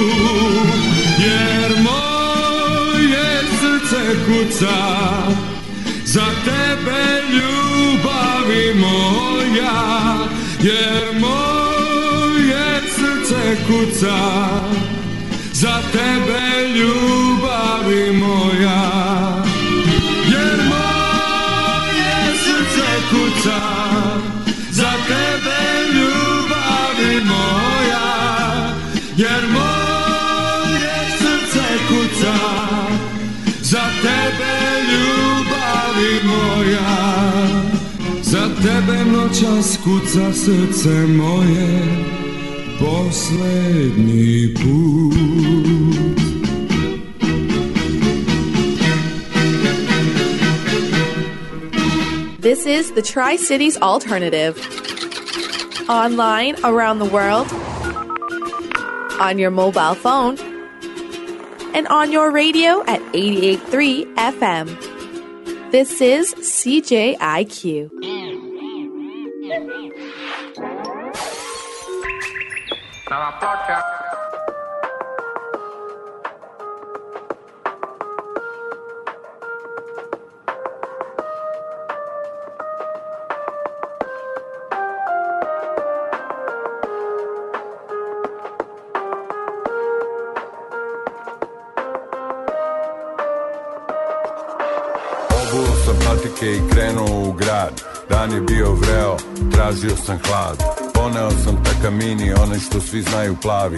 Jer moje srce kuca Za tebe ljubavi moja Jer moje srce kuca za tebe ljubavi moja jer moje srce kuca za tebe ljubavi moja jer moje srce kuca za tebe ljubavi moja za tebe noćas kuca srce moje This is the Tri Cities Alternative. Online around the world, on your mobile phone, and on your radio at 883 FM. This is CJIQ. Tá na placa. Obu sam patike i krenuo u grad Dan je bio vreo, tražio sam hlad Poneo sam takamini, onaj što svi znaju plavi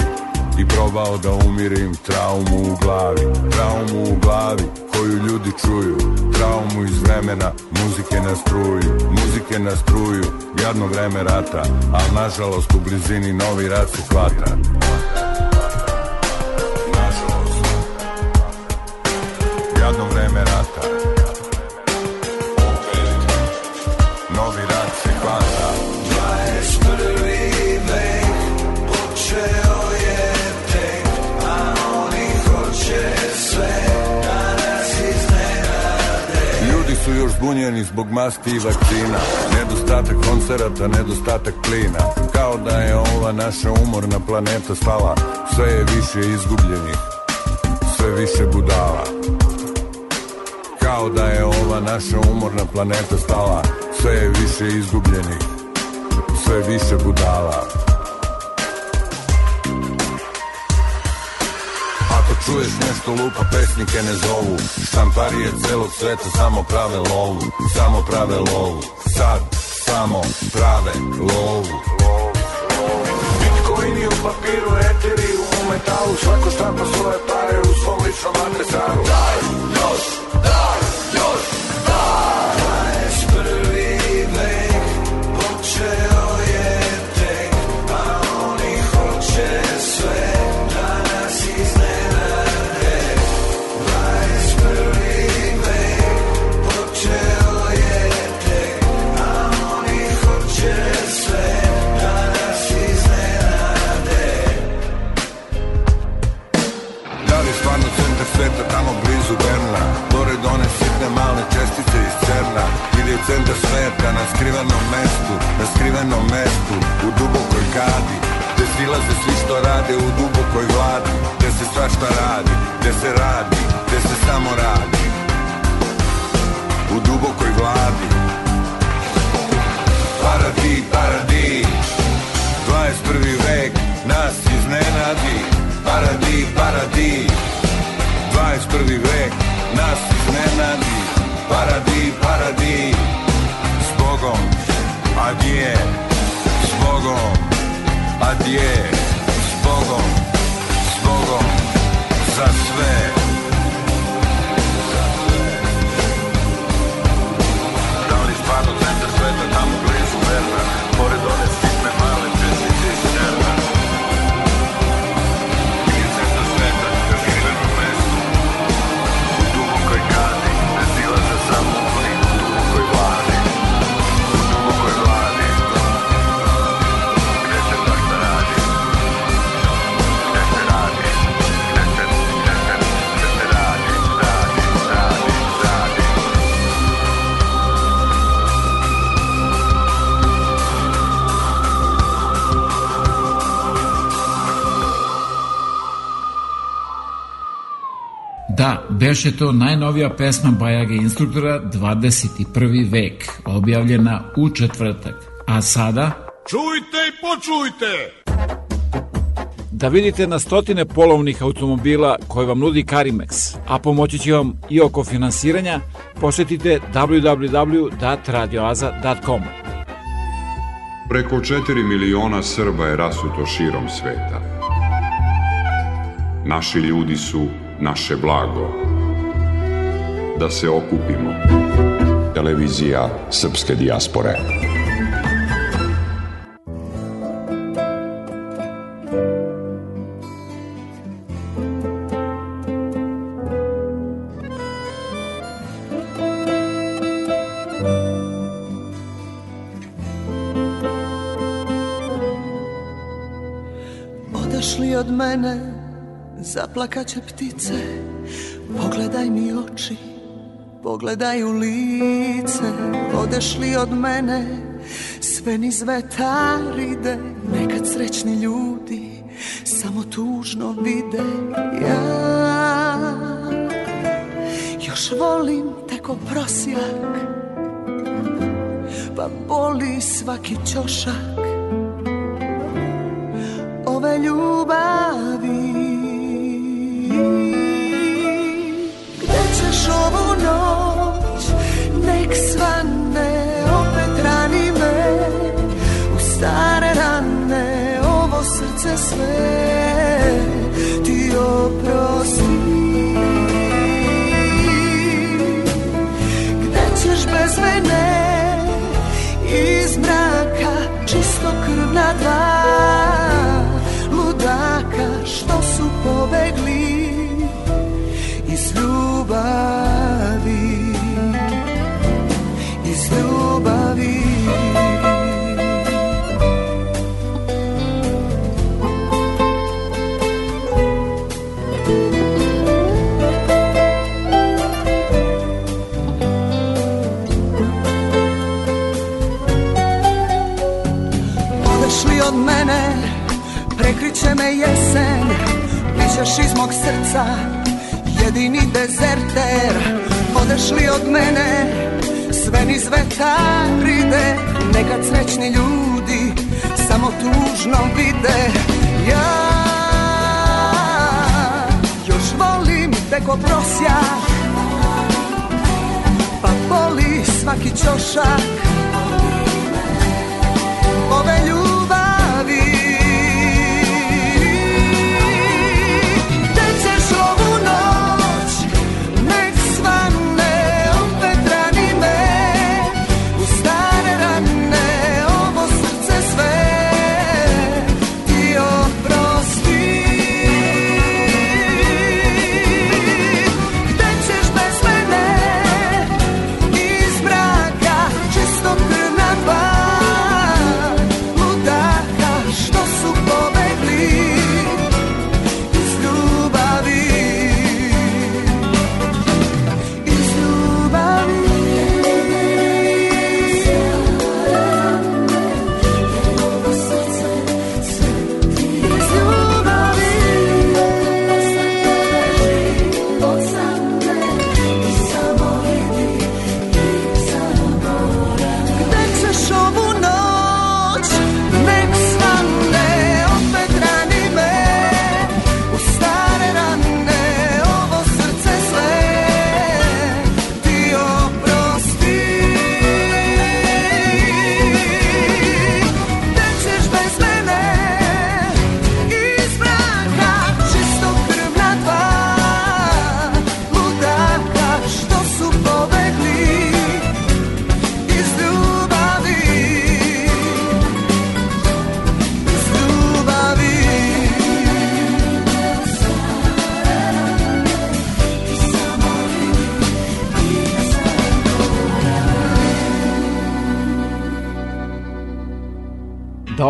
I probao da umirim traumu u glavi Traumu u glavi koju ljudi čuju Traumu iz vremena, muzike na struju Muzike na struju, jadno vreme rata Al nažalost u blizini novi rat se hvata zbunjeni zbog masti i vakcina Nedostatak koncerata, nedostatak plina Kao da je ova naša umorna planeta stala Sve je više izgubljenih, sve više budala Kao da je ova naša umorna planeta stala Sve je više izgubljenih, sve više budala Čuješ nešto lupa, pesnike ne zovu Štamparije celog sveta samo prave lovu Samo prave lovu Sad samo prave lovu Bitcoini u papiru, eteri u metalu Svako štampa svoje pare u svom ličnom adresaru Daj, još, koncerta Ili u centar sveta na skrivenom mestu Na skrivenom mestu u dubokoj kadi Gde silaze svi što rade u dubokoj vladi Gde se svašta radi, gde se radi, gde se samo radi U dubokoj vladi Paradi, paradi 21. vek nas iznenadi Paradi, paradi 21. vek nas iznenadi paradi, paradi S Bogom, adje S Bogom, adje S Bogom, s Bogom Za sve Beše to najnovija pesma Bajage instruktora 21. vek, objavljena u četvrtak. A sada... Čujte i počujte! Da vidite na stotine polovnih automobila koje vam nudi Karimex, a pomoći će vam i oko finansiranja, posetite www.radioaza.com. Preko 4 miliona Srba je rasuto širom sveta. Naši ljudi su naše blago da se okupimo. Televizija Srpske diaspore. Odašli od mene, zaplakaće ptice, pogledaj mi oči Pogledaj u lice, odeš li od mene Sve niz vetar ide, nekad srećni ljudi Samo tužno vide ja Još volim te ko prosjak Pa boli svaki čošak Ove ljubav sleep. me jesen Mićeš iz mog srca jedini dezerter Odeš li od mene sve niz vetar pride Nekad srećni ljudi samo tužno vide Ja još volim te ko prosja Pa boli svaki ćošak Ove ljudi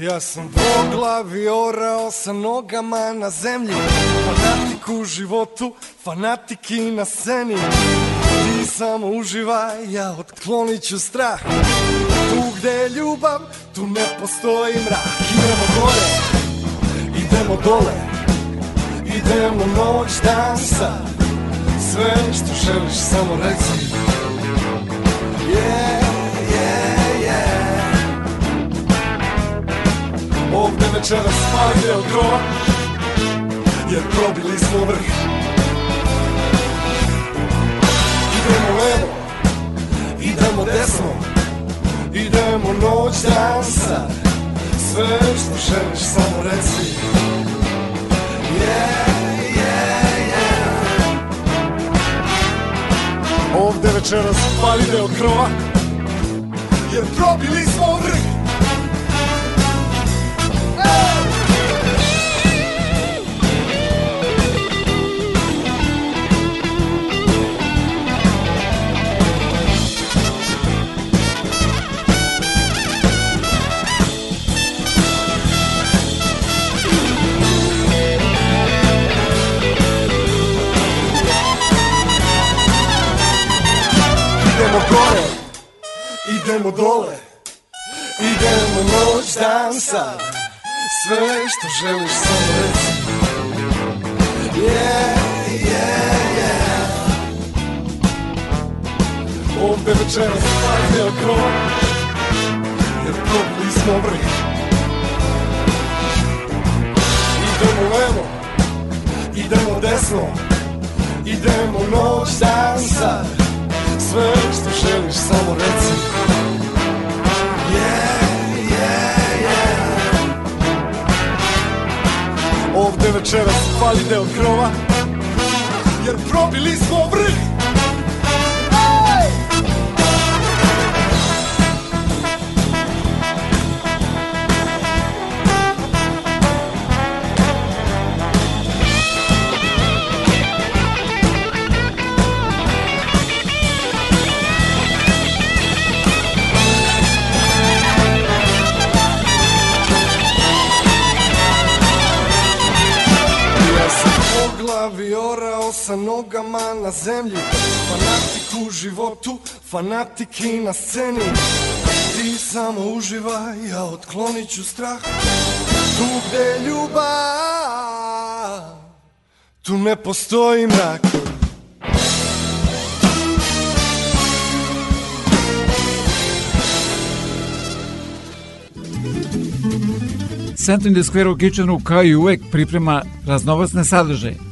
Ja sam glavi orao sa nogama na zemlji Fanatik u životu, fanatik i na sceni Ti samo uživaj, ja otklonit ću strah Tu gde je ljubav, tu ne postoji mrak Idemo gore, idemo dole Idemo noć, dan, sad Sve što želiš, samo reci Yeah Ovde večera spajde od grova Jer probili smo vrh Idemo levo Idemo desno Idemo noć dan sad Sve što želiš samo reci Yeah yeah, yeah Ovde večeras pali deo krova Jer probili smo vrh Idemo gore, idemo dole Idemo noć dan sad Sve što želiš samo reci Yeah, yeah, yeah Ovde se padne okro Jer probili smo vrih Idemo levo, idemo desno Idemo noć dan sad sve što želiš samo reci Yeah, yeah, yeah Ovde večeras pali deo krova Jer probili smo vrh sa nogama na zemlji Fanatik u životu, fanatik i na sceni Ti samo uživaj, ja otklonit ću strah Tu gde ljubav, tu ne postoji mrak Center in u Kitchenu kao i uvek priprema raznovacne sadržaje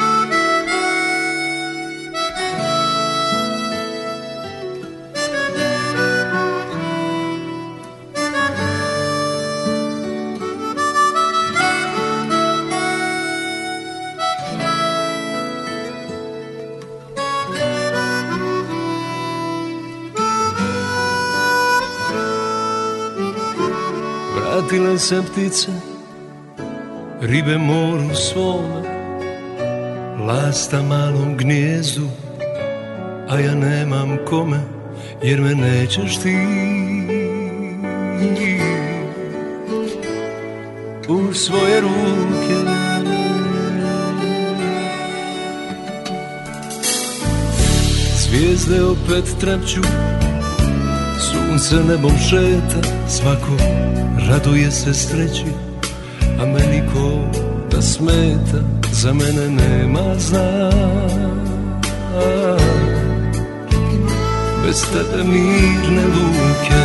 Sjetila sam ptice Ribe moru svome Lasta malom gnijezdu A ja nemam kome Jer me nećeš ti U svoje ruke Zvijezde opet trepću Sunce nebom šeta, svako raduje se sreći A meni ko da smeta, za mene nema zna Bez tebe mirne luke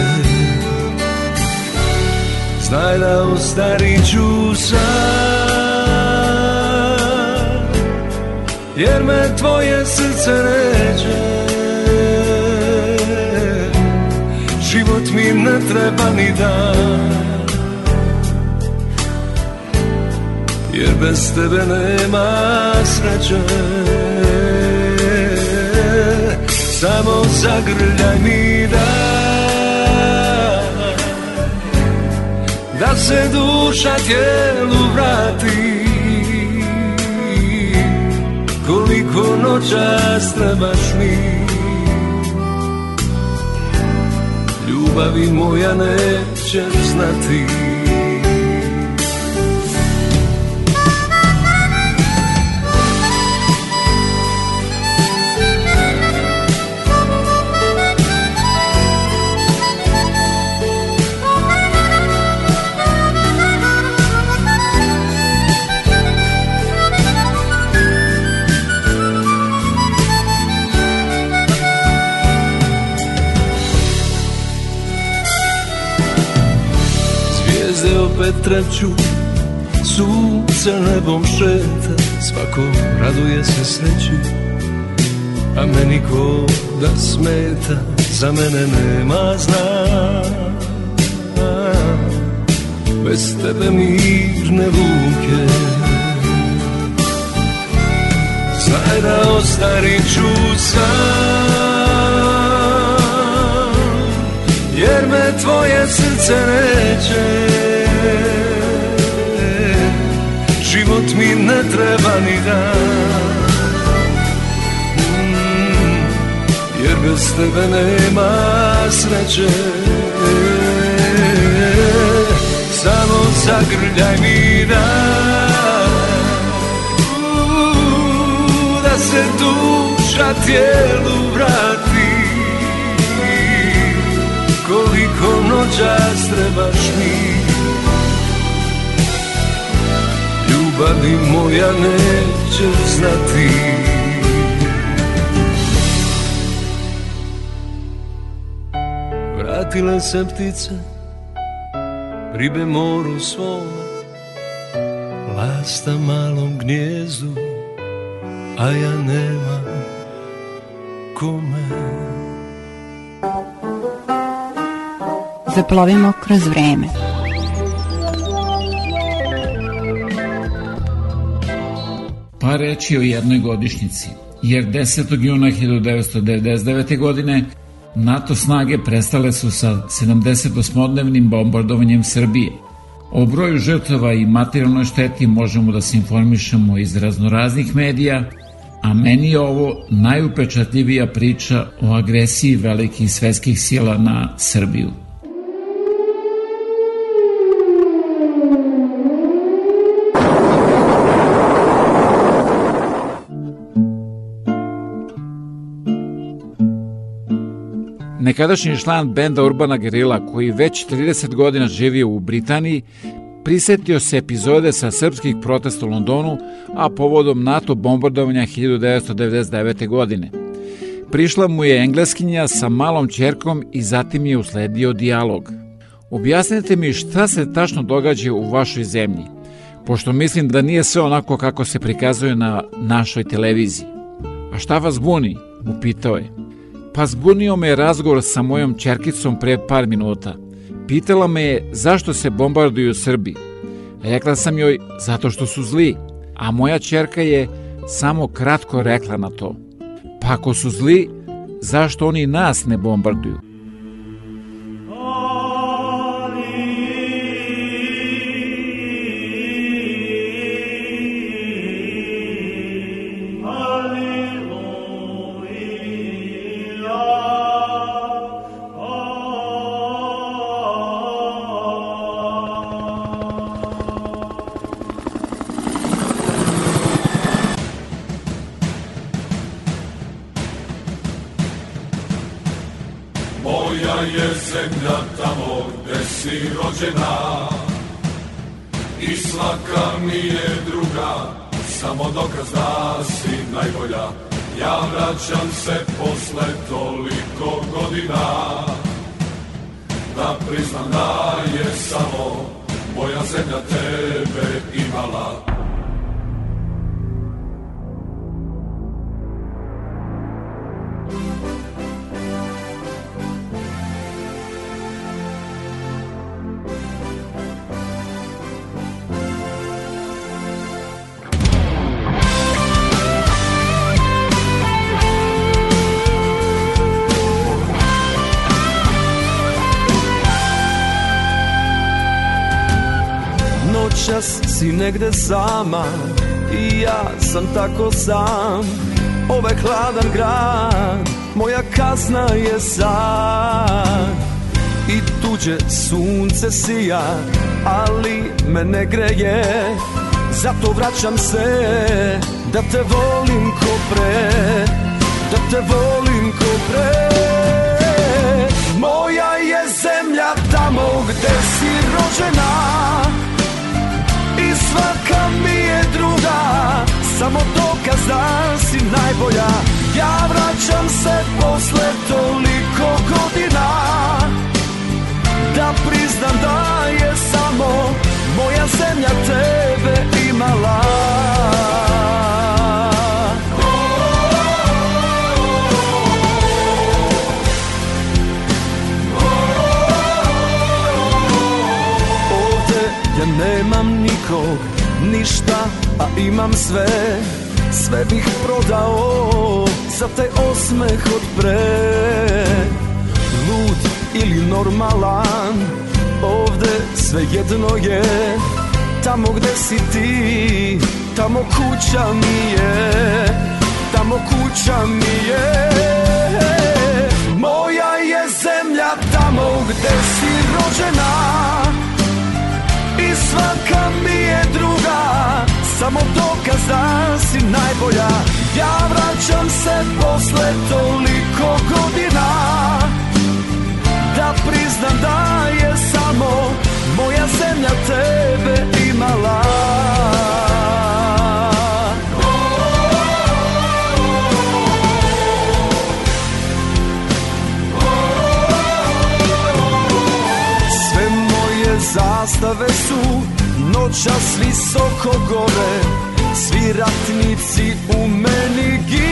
Znaj da ostarit ću sam Jer me tvoje srce neće život mi ne treba ni dan Jer bez tebe nema sreće Samo zagrljaj mi dan Da se duša tijelu vrati Koliko noćas trebaš mi ljubavi moja neće znati vetraću Sunce nebom šeta Svako raduje se sreći A meni ko da smeta Za mene nema zna Bez tebe mirne vuke Znaj da ostariću sam Jer me tvoje srce neće život mi ne treba ni dan Jer bez tebe nema sreće Samo zagrljaj mi dan Da se duša tijelu vrati Koliko noćas trebaš mi ljubavi moja neće znati Vratila se ptica Pribe moru svom Lasta malom gnjezu A ja nemam kome Zaplovimo kroz vreme pa reći o jednoj godišnjici, jer 10. juna 1999. godine NATO snage prestale su sa 78-dnevnim bombardovanjem Srbije. O broju žrtava i materijalnoj šteti možemo da se informišemo iz raznoraznih medija, a meni je ovo najupečatljivija priča o agresiji velikih svetskih sila na Srbiju. nekadašnji član benda Urbana Gerila koji već 30 godina živi u Britaniji, prisetio se epizode sa srpskih protesta u Londonu, a povodom NATO bombardovanja 1999. godine. Prišla mu je engleskinja sa malom čerkom i zatim je usledio dijalog. Objasnite mi šta se tačno događa u vašoj zemlji, pošto mislim da nije sve onako kako se prikazuje na našoj televiziji. A šta vas buni? upitao je. Pa zbunio me razgovor sa mojom čerkicom pre par minuta. Pitala me je zašto se bombarduju Srbi. Rekla sam joj zato što su zli, a moja čerka je samo kratko rekla na to. Pa ako su zli, zašto oni nas ne bombarduju? rođena I svaka mi je druga Samo dokaz da si najbolja Ja vraćam se posle toliko godina Da priznam da je samo Moja zemlja tebe imala negde sama I ja sam tako sam Ovaj hladan grad Moja kazna je sad I tuđe sunce sija Ali me ne greje Zato vraćam se Da te volim ko pre Da te volim ko pre Moja je zemlja tamo gde si rođena najbolja Ja vraćam se posle toliko godina Da priznam da je samo Moja zemlja tebe imala Ovde ja nemam nikog, ništa, a imam sve sve bih prodao Za te osmeh od pre Lud ili normalan Ovde sve jedno je Tamo gde si ti Tamo kuća mi je Tamo kuća mi je Moja je zemlja Tamo gde si rođena I svaka mi je druga Samo dokaz da si najbolja Ja vraćam se posle toliko godina Da priznam da je samo Moja zemlja tebe imala Sve moje zastave su noćas visoko gore Svi ratnici u meni gine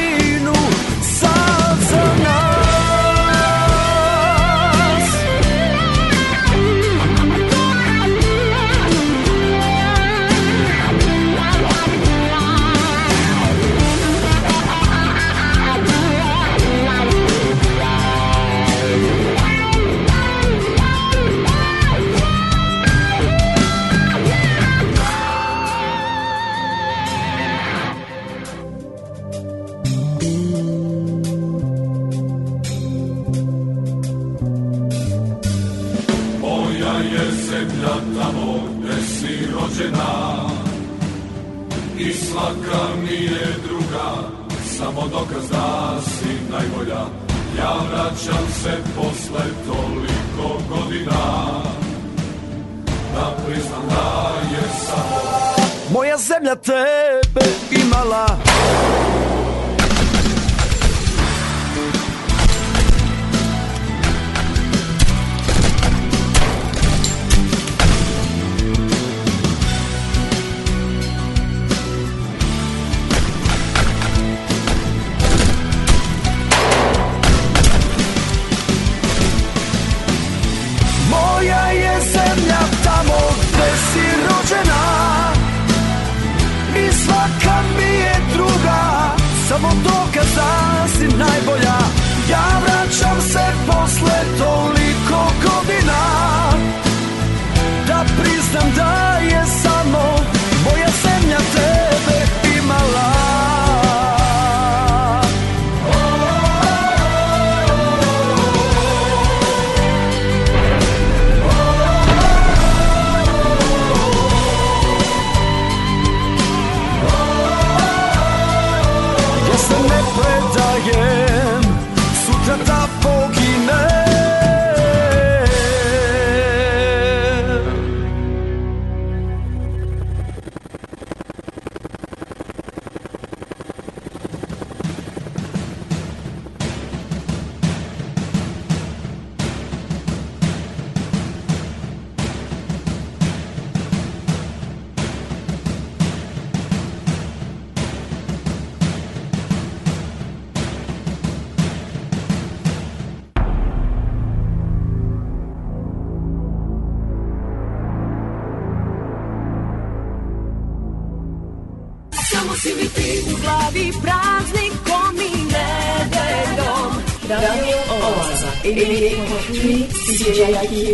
kroz nasip najbolja Ja vraćam se posle toliko godina Da priznam da je samo Moja zemlja tebe imala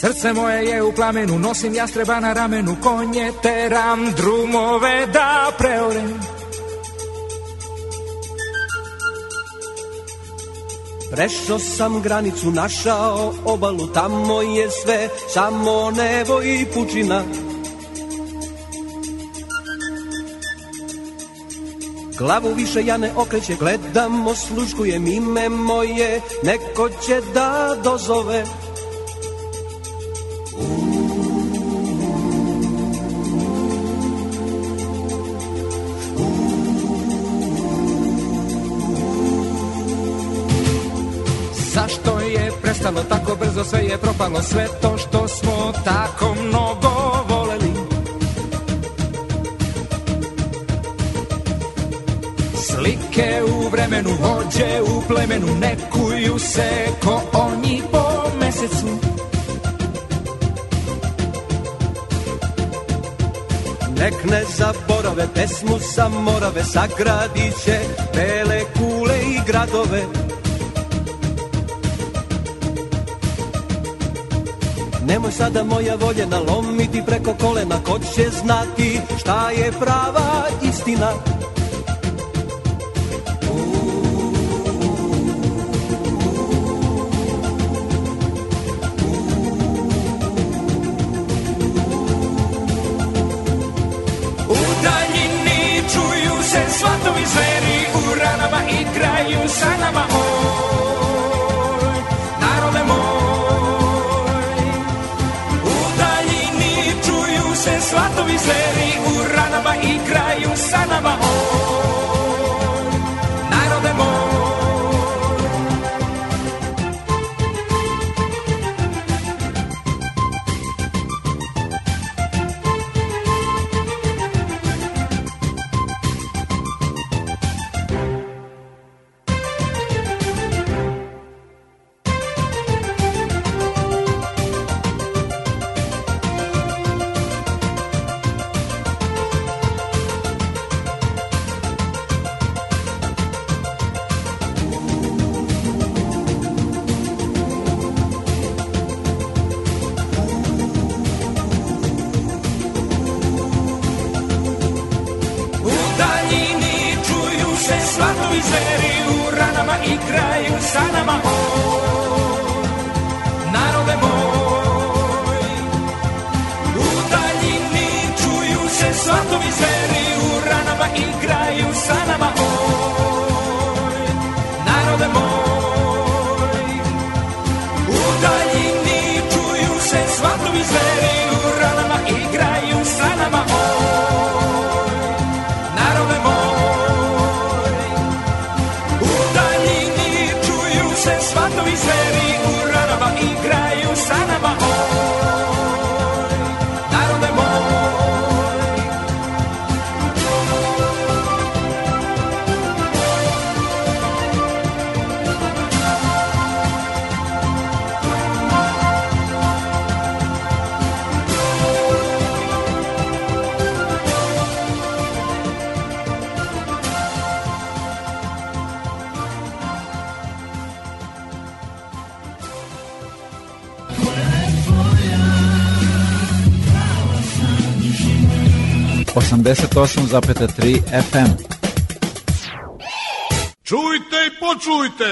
Srce moje je u plamenu, nosim jastreba na ramenu, konje teram, drumove da preorem. Prešao sam granicu, našao obalu, tamo je sve, samo nebo i pučina. Glavu više ja ne okreće, gledam, osluškujem ime moje, neko će da dozove. brzo sve je propalo sve to što smo tako mnogo voleli Slike u vremenu vođe u plemenu ne kuju se ko oni po mesecu Nek ne zaborave pesmu sa morave Sagradiće bele kule i gradove Nemoj sada moja voljena lomiti preko kolena Ko će znati šta je prava istina Svatovi žeri u ranama i kraju sanama. Oh. 88,3 FM. Čujte i počujte!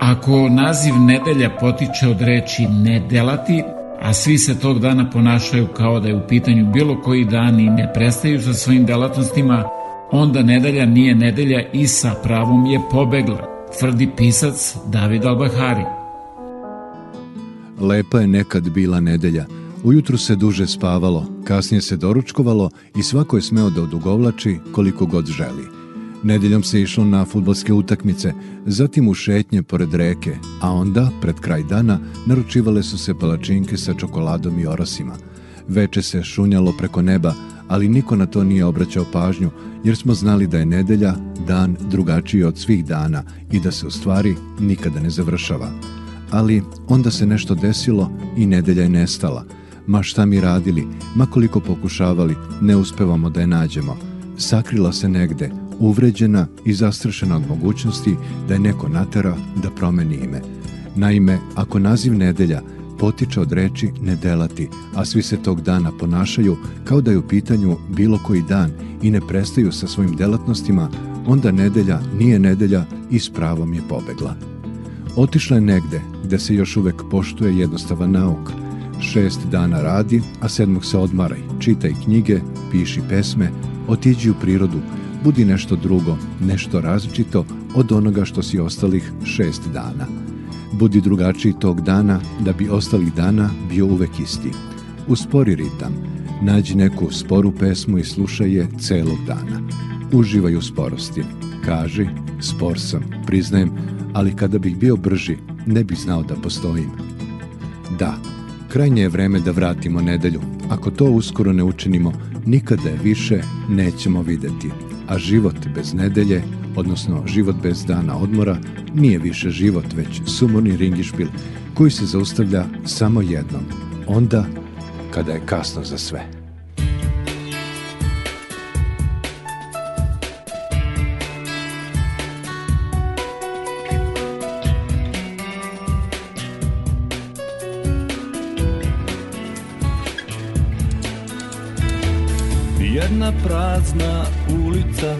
Ako naziv nedelja potiče od reči nedelati, a svi se tog dana ponašaju kao da je u pitanju bilo koji dan i ne prestaju sa svojim delatnostima, onda nedelja nije nedelja i sa pravom je pobegla, tvrdi pisac David Albahari. Lepa je nekad bila nedelja – Ujutru se duže spavalo, kasnije se doručkovalo i svako je smeo da odugovlači koliko god želi. Nedeljom se išlo na futbolske utakmice, zatim u šetnje pored reke, a onda, pred kraj dana, naručivale su se palačinke sa čokoladom i orasima. Veče se šunjalo preko neba, ali niko na to nije obraćao pažnju, jer smo znali da je nedelja dan drugačiji od svih dana i da se u stvari nikada ne završava. Ali onda se nešto desilo i nedelja je nestala – ma šta mi radili, ma koliko pokušavali, ne uspevamo da je nađemo. Sakrila se negde, uvređena i zastrašena od mogućnosti da je neko natera da promeni ime. Naime, ako naziv nedelja potiče od reči nedelati, a svi se tog dana ponašaju kao da je u pitanju bilo koji dan i ne prestaju sa svojim delatnostima, onda nedelja nije nedelja i s pravom je pobegla. Otišla je negde gde se još uvek poštuje jednostavan nauka, Šest dana radi, a sedmog se odmaraj. Čitaj knjige, piši pesme, otiđi u prirodu, budi nešto drugo, nešto različito od onoga što si ostalih šest dana. Budi drugačiji tog dana da bi ostalih dana bio uvek isti. Uspori ritam, nađi neku sporu pesmu i slušaj je celog dana. Uživaj u sporosti. Kaži, spor sam, priznajem, ali kada bih bio brži, ne bih znao da postojim. Da, Krajnje je vreme da vratimo nedelju. Ako to uskoro ne učinimo, nikada je više nećemo videti. A život bez nedelje, odnosno život bez dana odmora, nije više život, već sumorni ringišpil koji se zaustavlja samo jednom, onda kada je kasno za sve. Jedna prazna ulica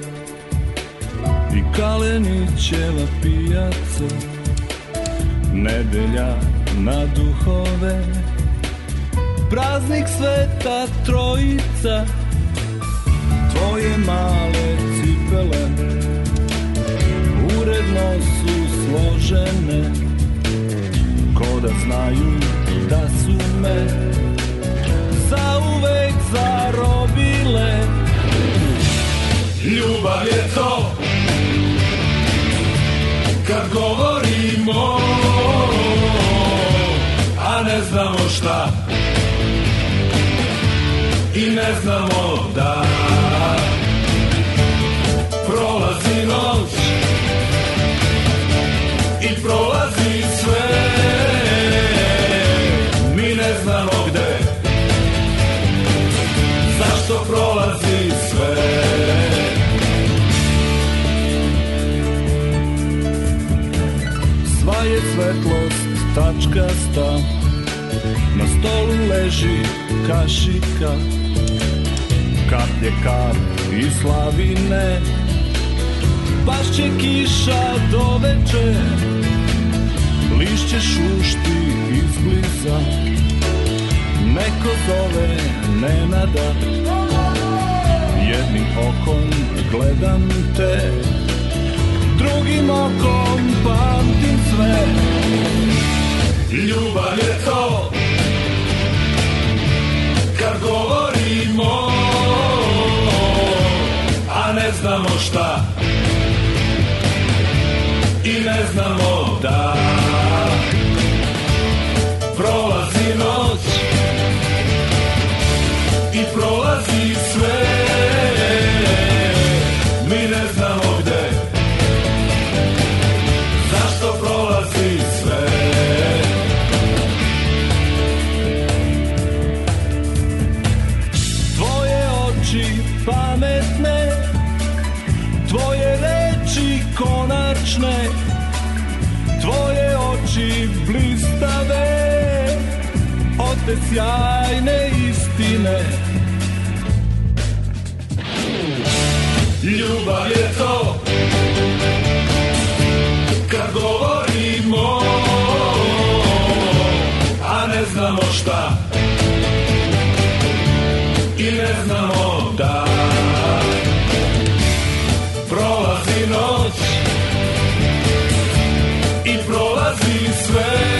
I Kalenićeva pijaca Nedelja na duhove Praznik sveta trojica Tvoje male cipele Uredno su složene Ko da znaju da su me zarobile Ljubav je to Kad govorimo A ne znamo šta I ne znamo da Prolazi noć I prolazi svetlost tačkasta Na stolu leži kašika Kaplje kap i slavine Baš će kiša do veče Lišće šušti izbliza Neko zove Nenada Jednim okom gledam te drugim okom pamtim sve Ljubav je to Kad govorimo A ne znamo šta I ne znamo da Prolazi noć I prolazi sve rade sjajne istine Ljubav je to Kad govorimo A ne znamo šta I ne znamo da Prolazi noć I prolazi sve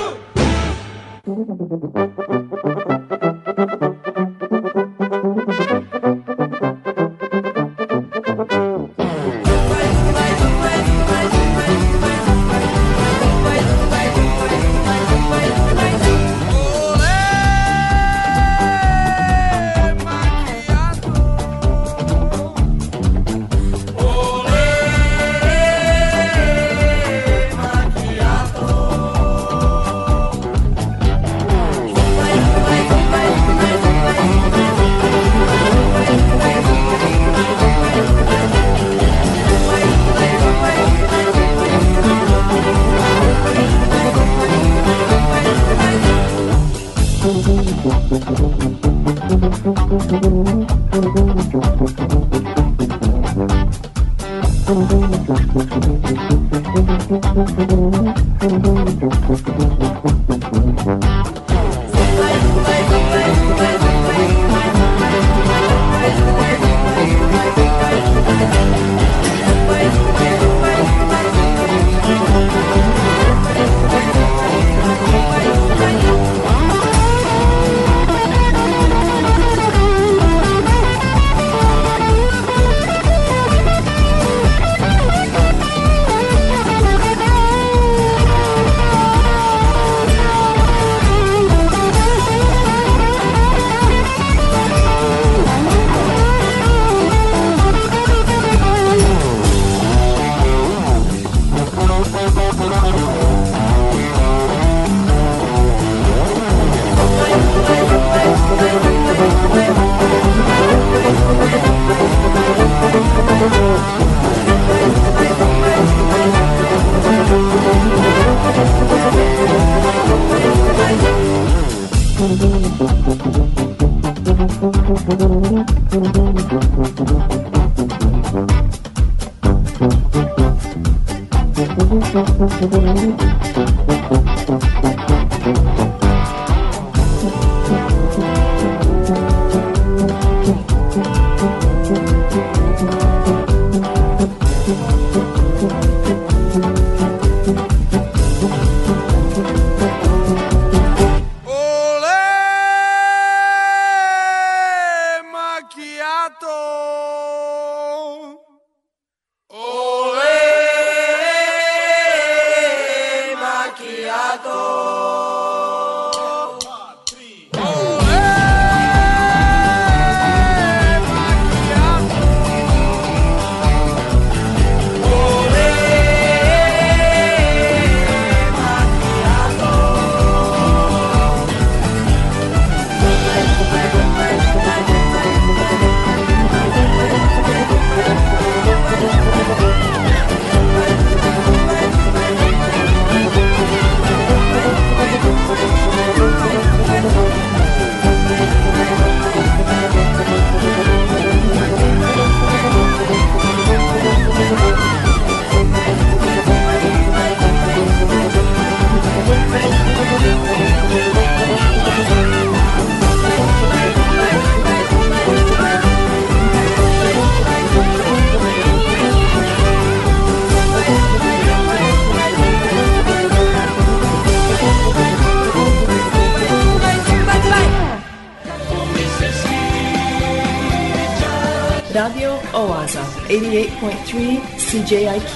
Owaza, 88.3 CJIQ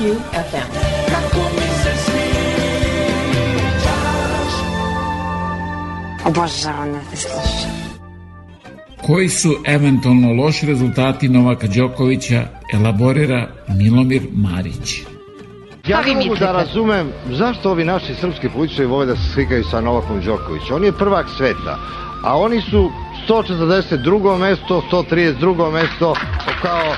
FM. Obožavam da te slušam. Koji su eventualno loši rezultati Novaka Đokovića, elaborira Milomir Marić. Ja pa mogu da razumem zašto ovi naši srpski političari vole da se slikaju sa Novakom Đokovićem. On je prvak sveta, a oni su 142. mesto, 132. mesto kao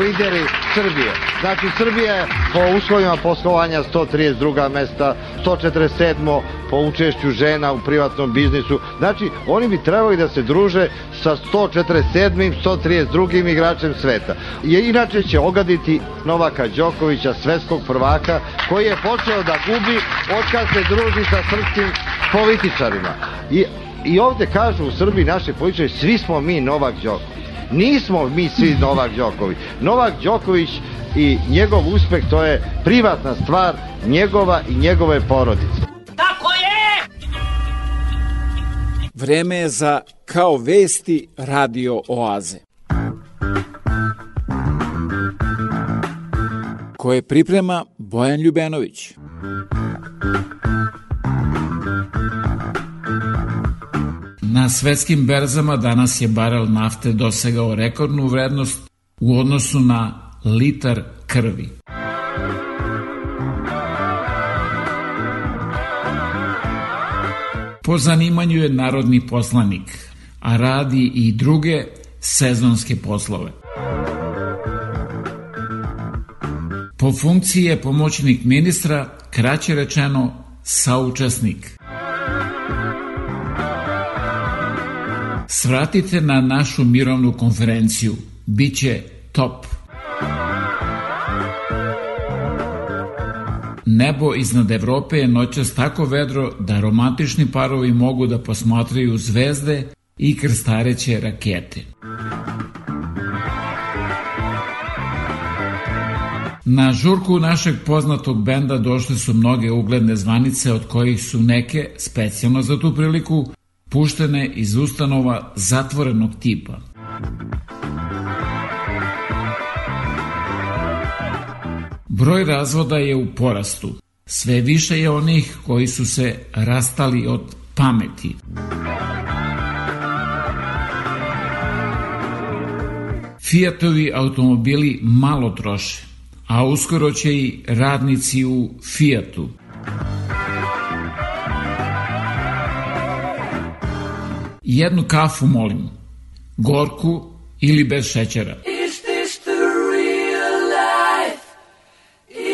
lideri Srbije. Znači, Srbija je po uslovima poslovanja 132. mesta, 147. po učešću žena u privatnom biznisu. Znači, oni bi trebali da se druže sa 147. 132. igračem sveta. Je, inače će ogaditi Novaka Đokovića, svetskog prvaka, koji je počeo da gubi otkad se druži sa srpskim političarima. I I ovde kažu u Srbiji naše političari, svi smo mi Novak Đoković. Nismo mi svi Novak Đoković. Novak Đoković i njegov uspeh to je privatna stvar njegova i njegove porodice. Tako je! Vreme je za kao vesti radio oaze koje priprema Bojan Ljubenović. Na svetskim berzama danas je barel nafte dosegao rekordnu vrednost u odnosu na litar krvi. Po zanimanju je narodni poslanik, a radi i druge sezonske poslove. Po funkciji je pomoćnik ministra, kraće rečeno saučesnik. svratite na našu mirovnu konferenciju. Biće top. Nebo iznad Evrope je noćas tako vedro da romantični parovi mogu da posmatraju zvezde i krstareće rakete. Na žurku našeg poznatog benda došle su mnoge ugledne zvanice od kojih su neke, specijalno za tu priliku, puštene iz ustanova zatvorenog tipa. Broj razvoda je u porastu. Sve više je onih koji su se rastali od pameti. Fiatovi automobili malo troše, a uskoro će i radnici u Fiatu. jednu kafu molim, gorku ili bez šećera. Is this the real life?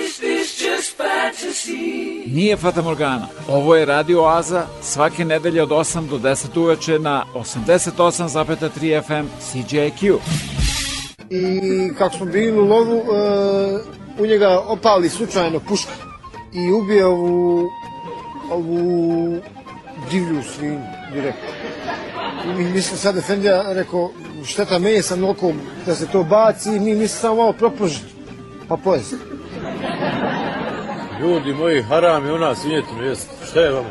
Is this just fantasy? Nije Fata Morgana. Ovo je Radio Aza svake nedelje od 8 do 10 uveče na 88,3 FM CJQ. I kako smo bili u lovu, e, u njega opali slučajno puška i ubio ovu, ovu divlju svinju direktno. I mislim sad Efendija rekao, šteta sa nokom da se to baci i mi mislim samo malo propružiti. Pa pojesti. Ljudi moji, haram je u nas svinjetinu jeste. Šta je vama?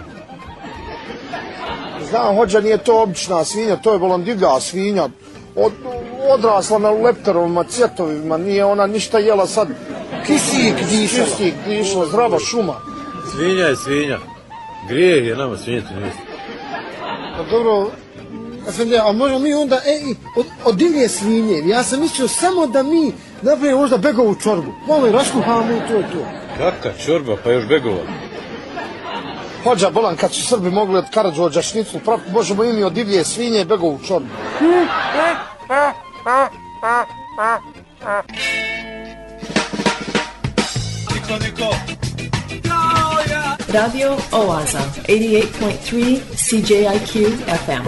Znam, hođa nije to obična svinja, to je bolondiga svinja. Od, odrasla na lepterovima, cjetovima, nije ona ništa jela sad. Kisik dišla. Kisik dišla, zdrava šuma. Svinja je svinja. Grijeh je nama svinjetinu jeste. Pa dobro, Ja sam a možemo mi onda, e, od, od divlje svinje, ja sam mislio samo da mi napravimo možda begovu čorbu. Malo i raskuhamo i to je to. Kaka čorba, pa još begova. Hođa Bolan, kad su Srbi mogli od Karadžođa šnicu, prav, možemo i mi od divlje svinje begovu čorbu. Niko, niko. Radio Oaza, 88.3 CJIQ FM.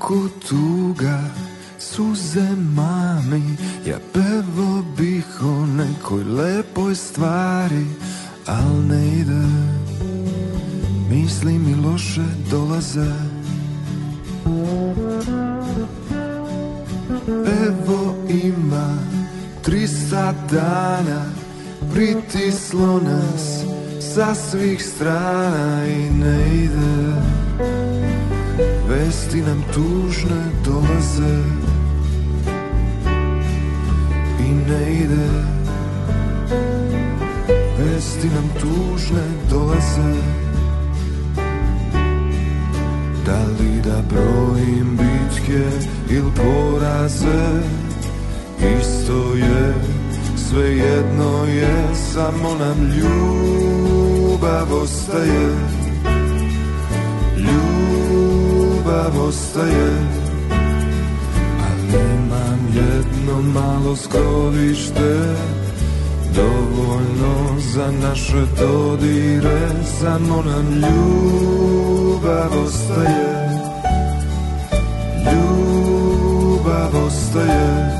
Koliko tuga suze mami Ja pevo bih o nekoj lepoj stvari Al ne ide Misli mi loše dolaze Evo ima tri sat dana Pritislo nas sa svih strana i ne ide Vesti nam tužne dolaze I ne ide Vesti nam tužne dolaze Da li da brojim bitke il poraze Isto je, sve jedno je Samo nam ljubav ostaje Ljubav ljubav ostaje Ali imam jedno malo skrovište Dovoljno za naše dodire Samo nam ljubav ostaje Ljubav ostaje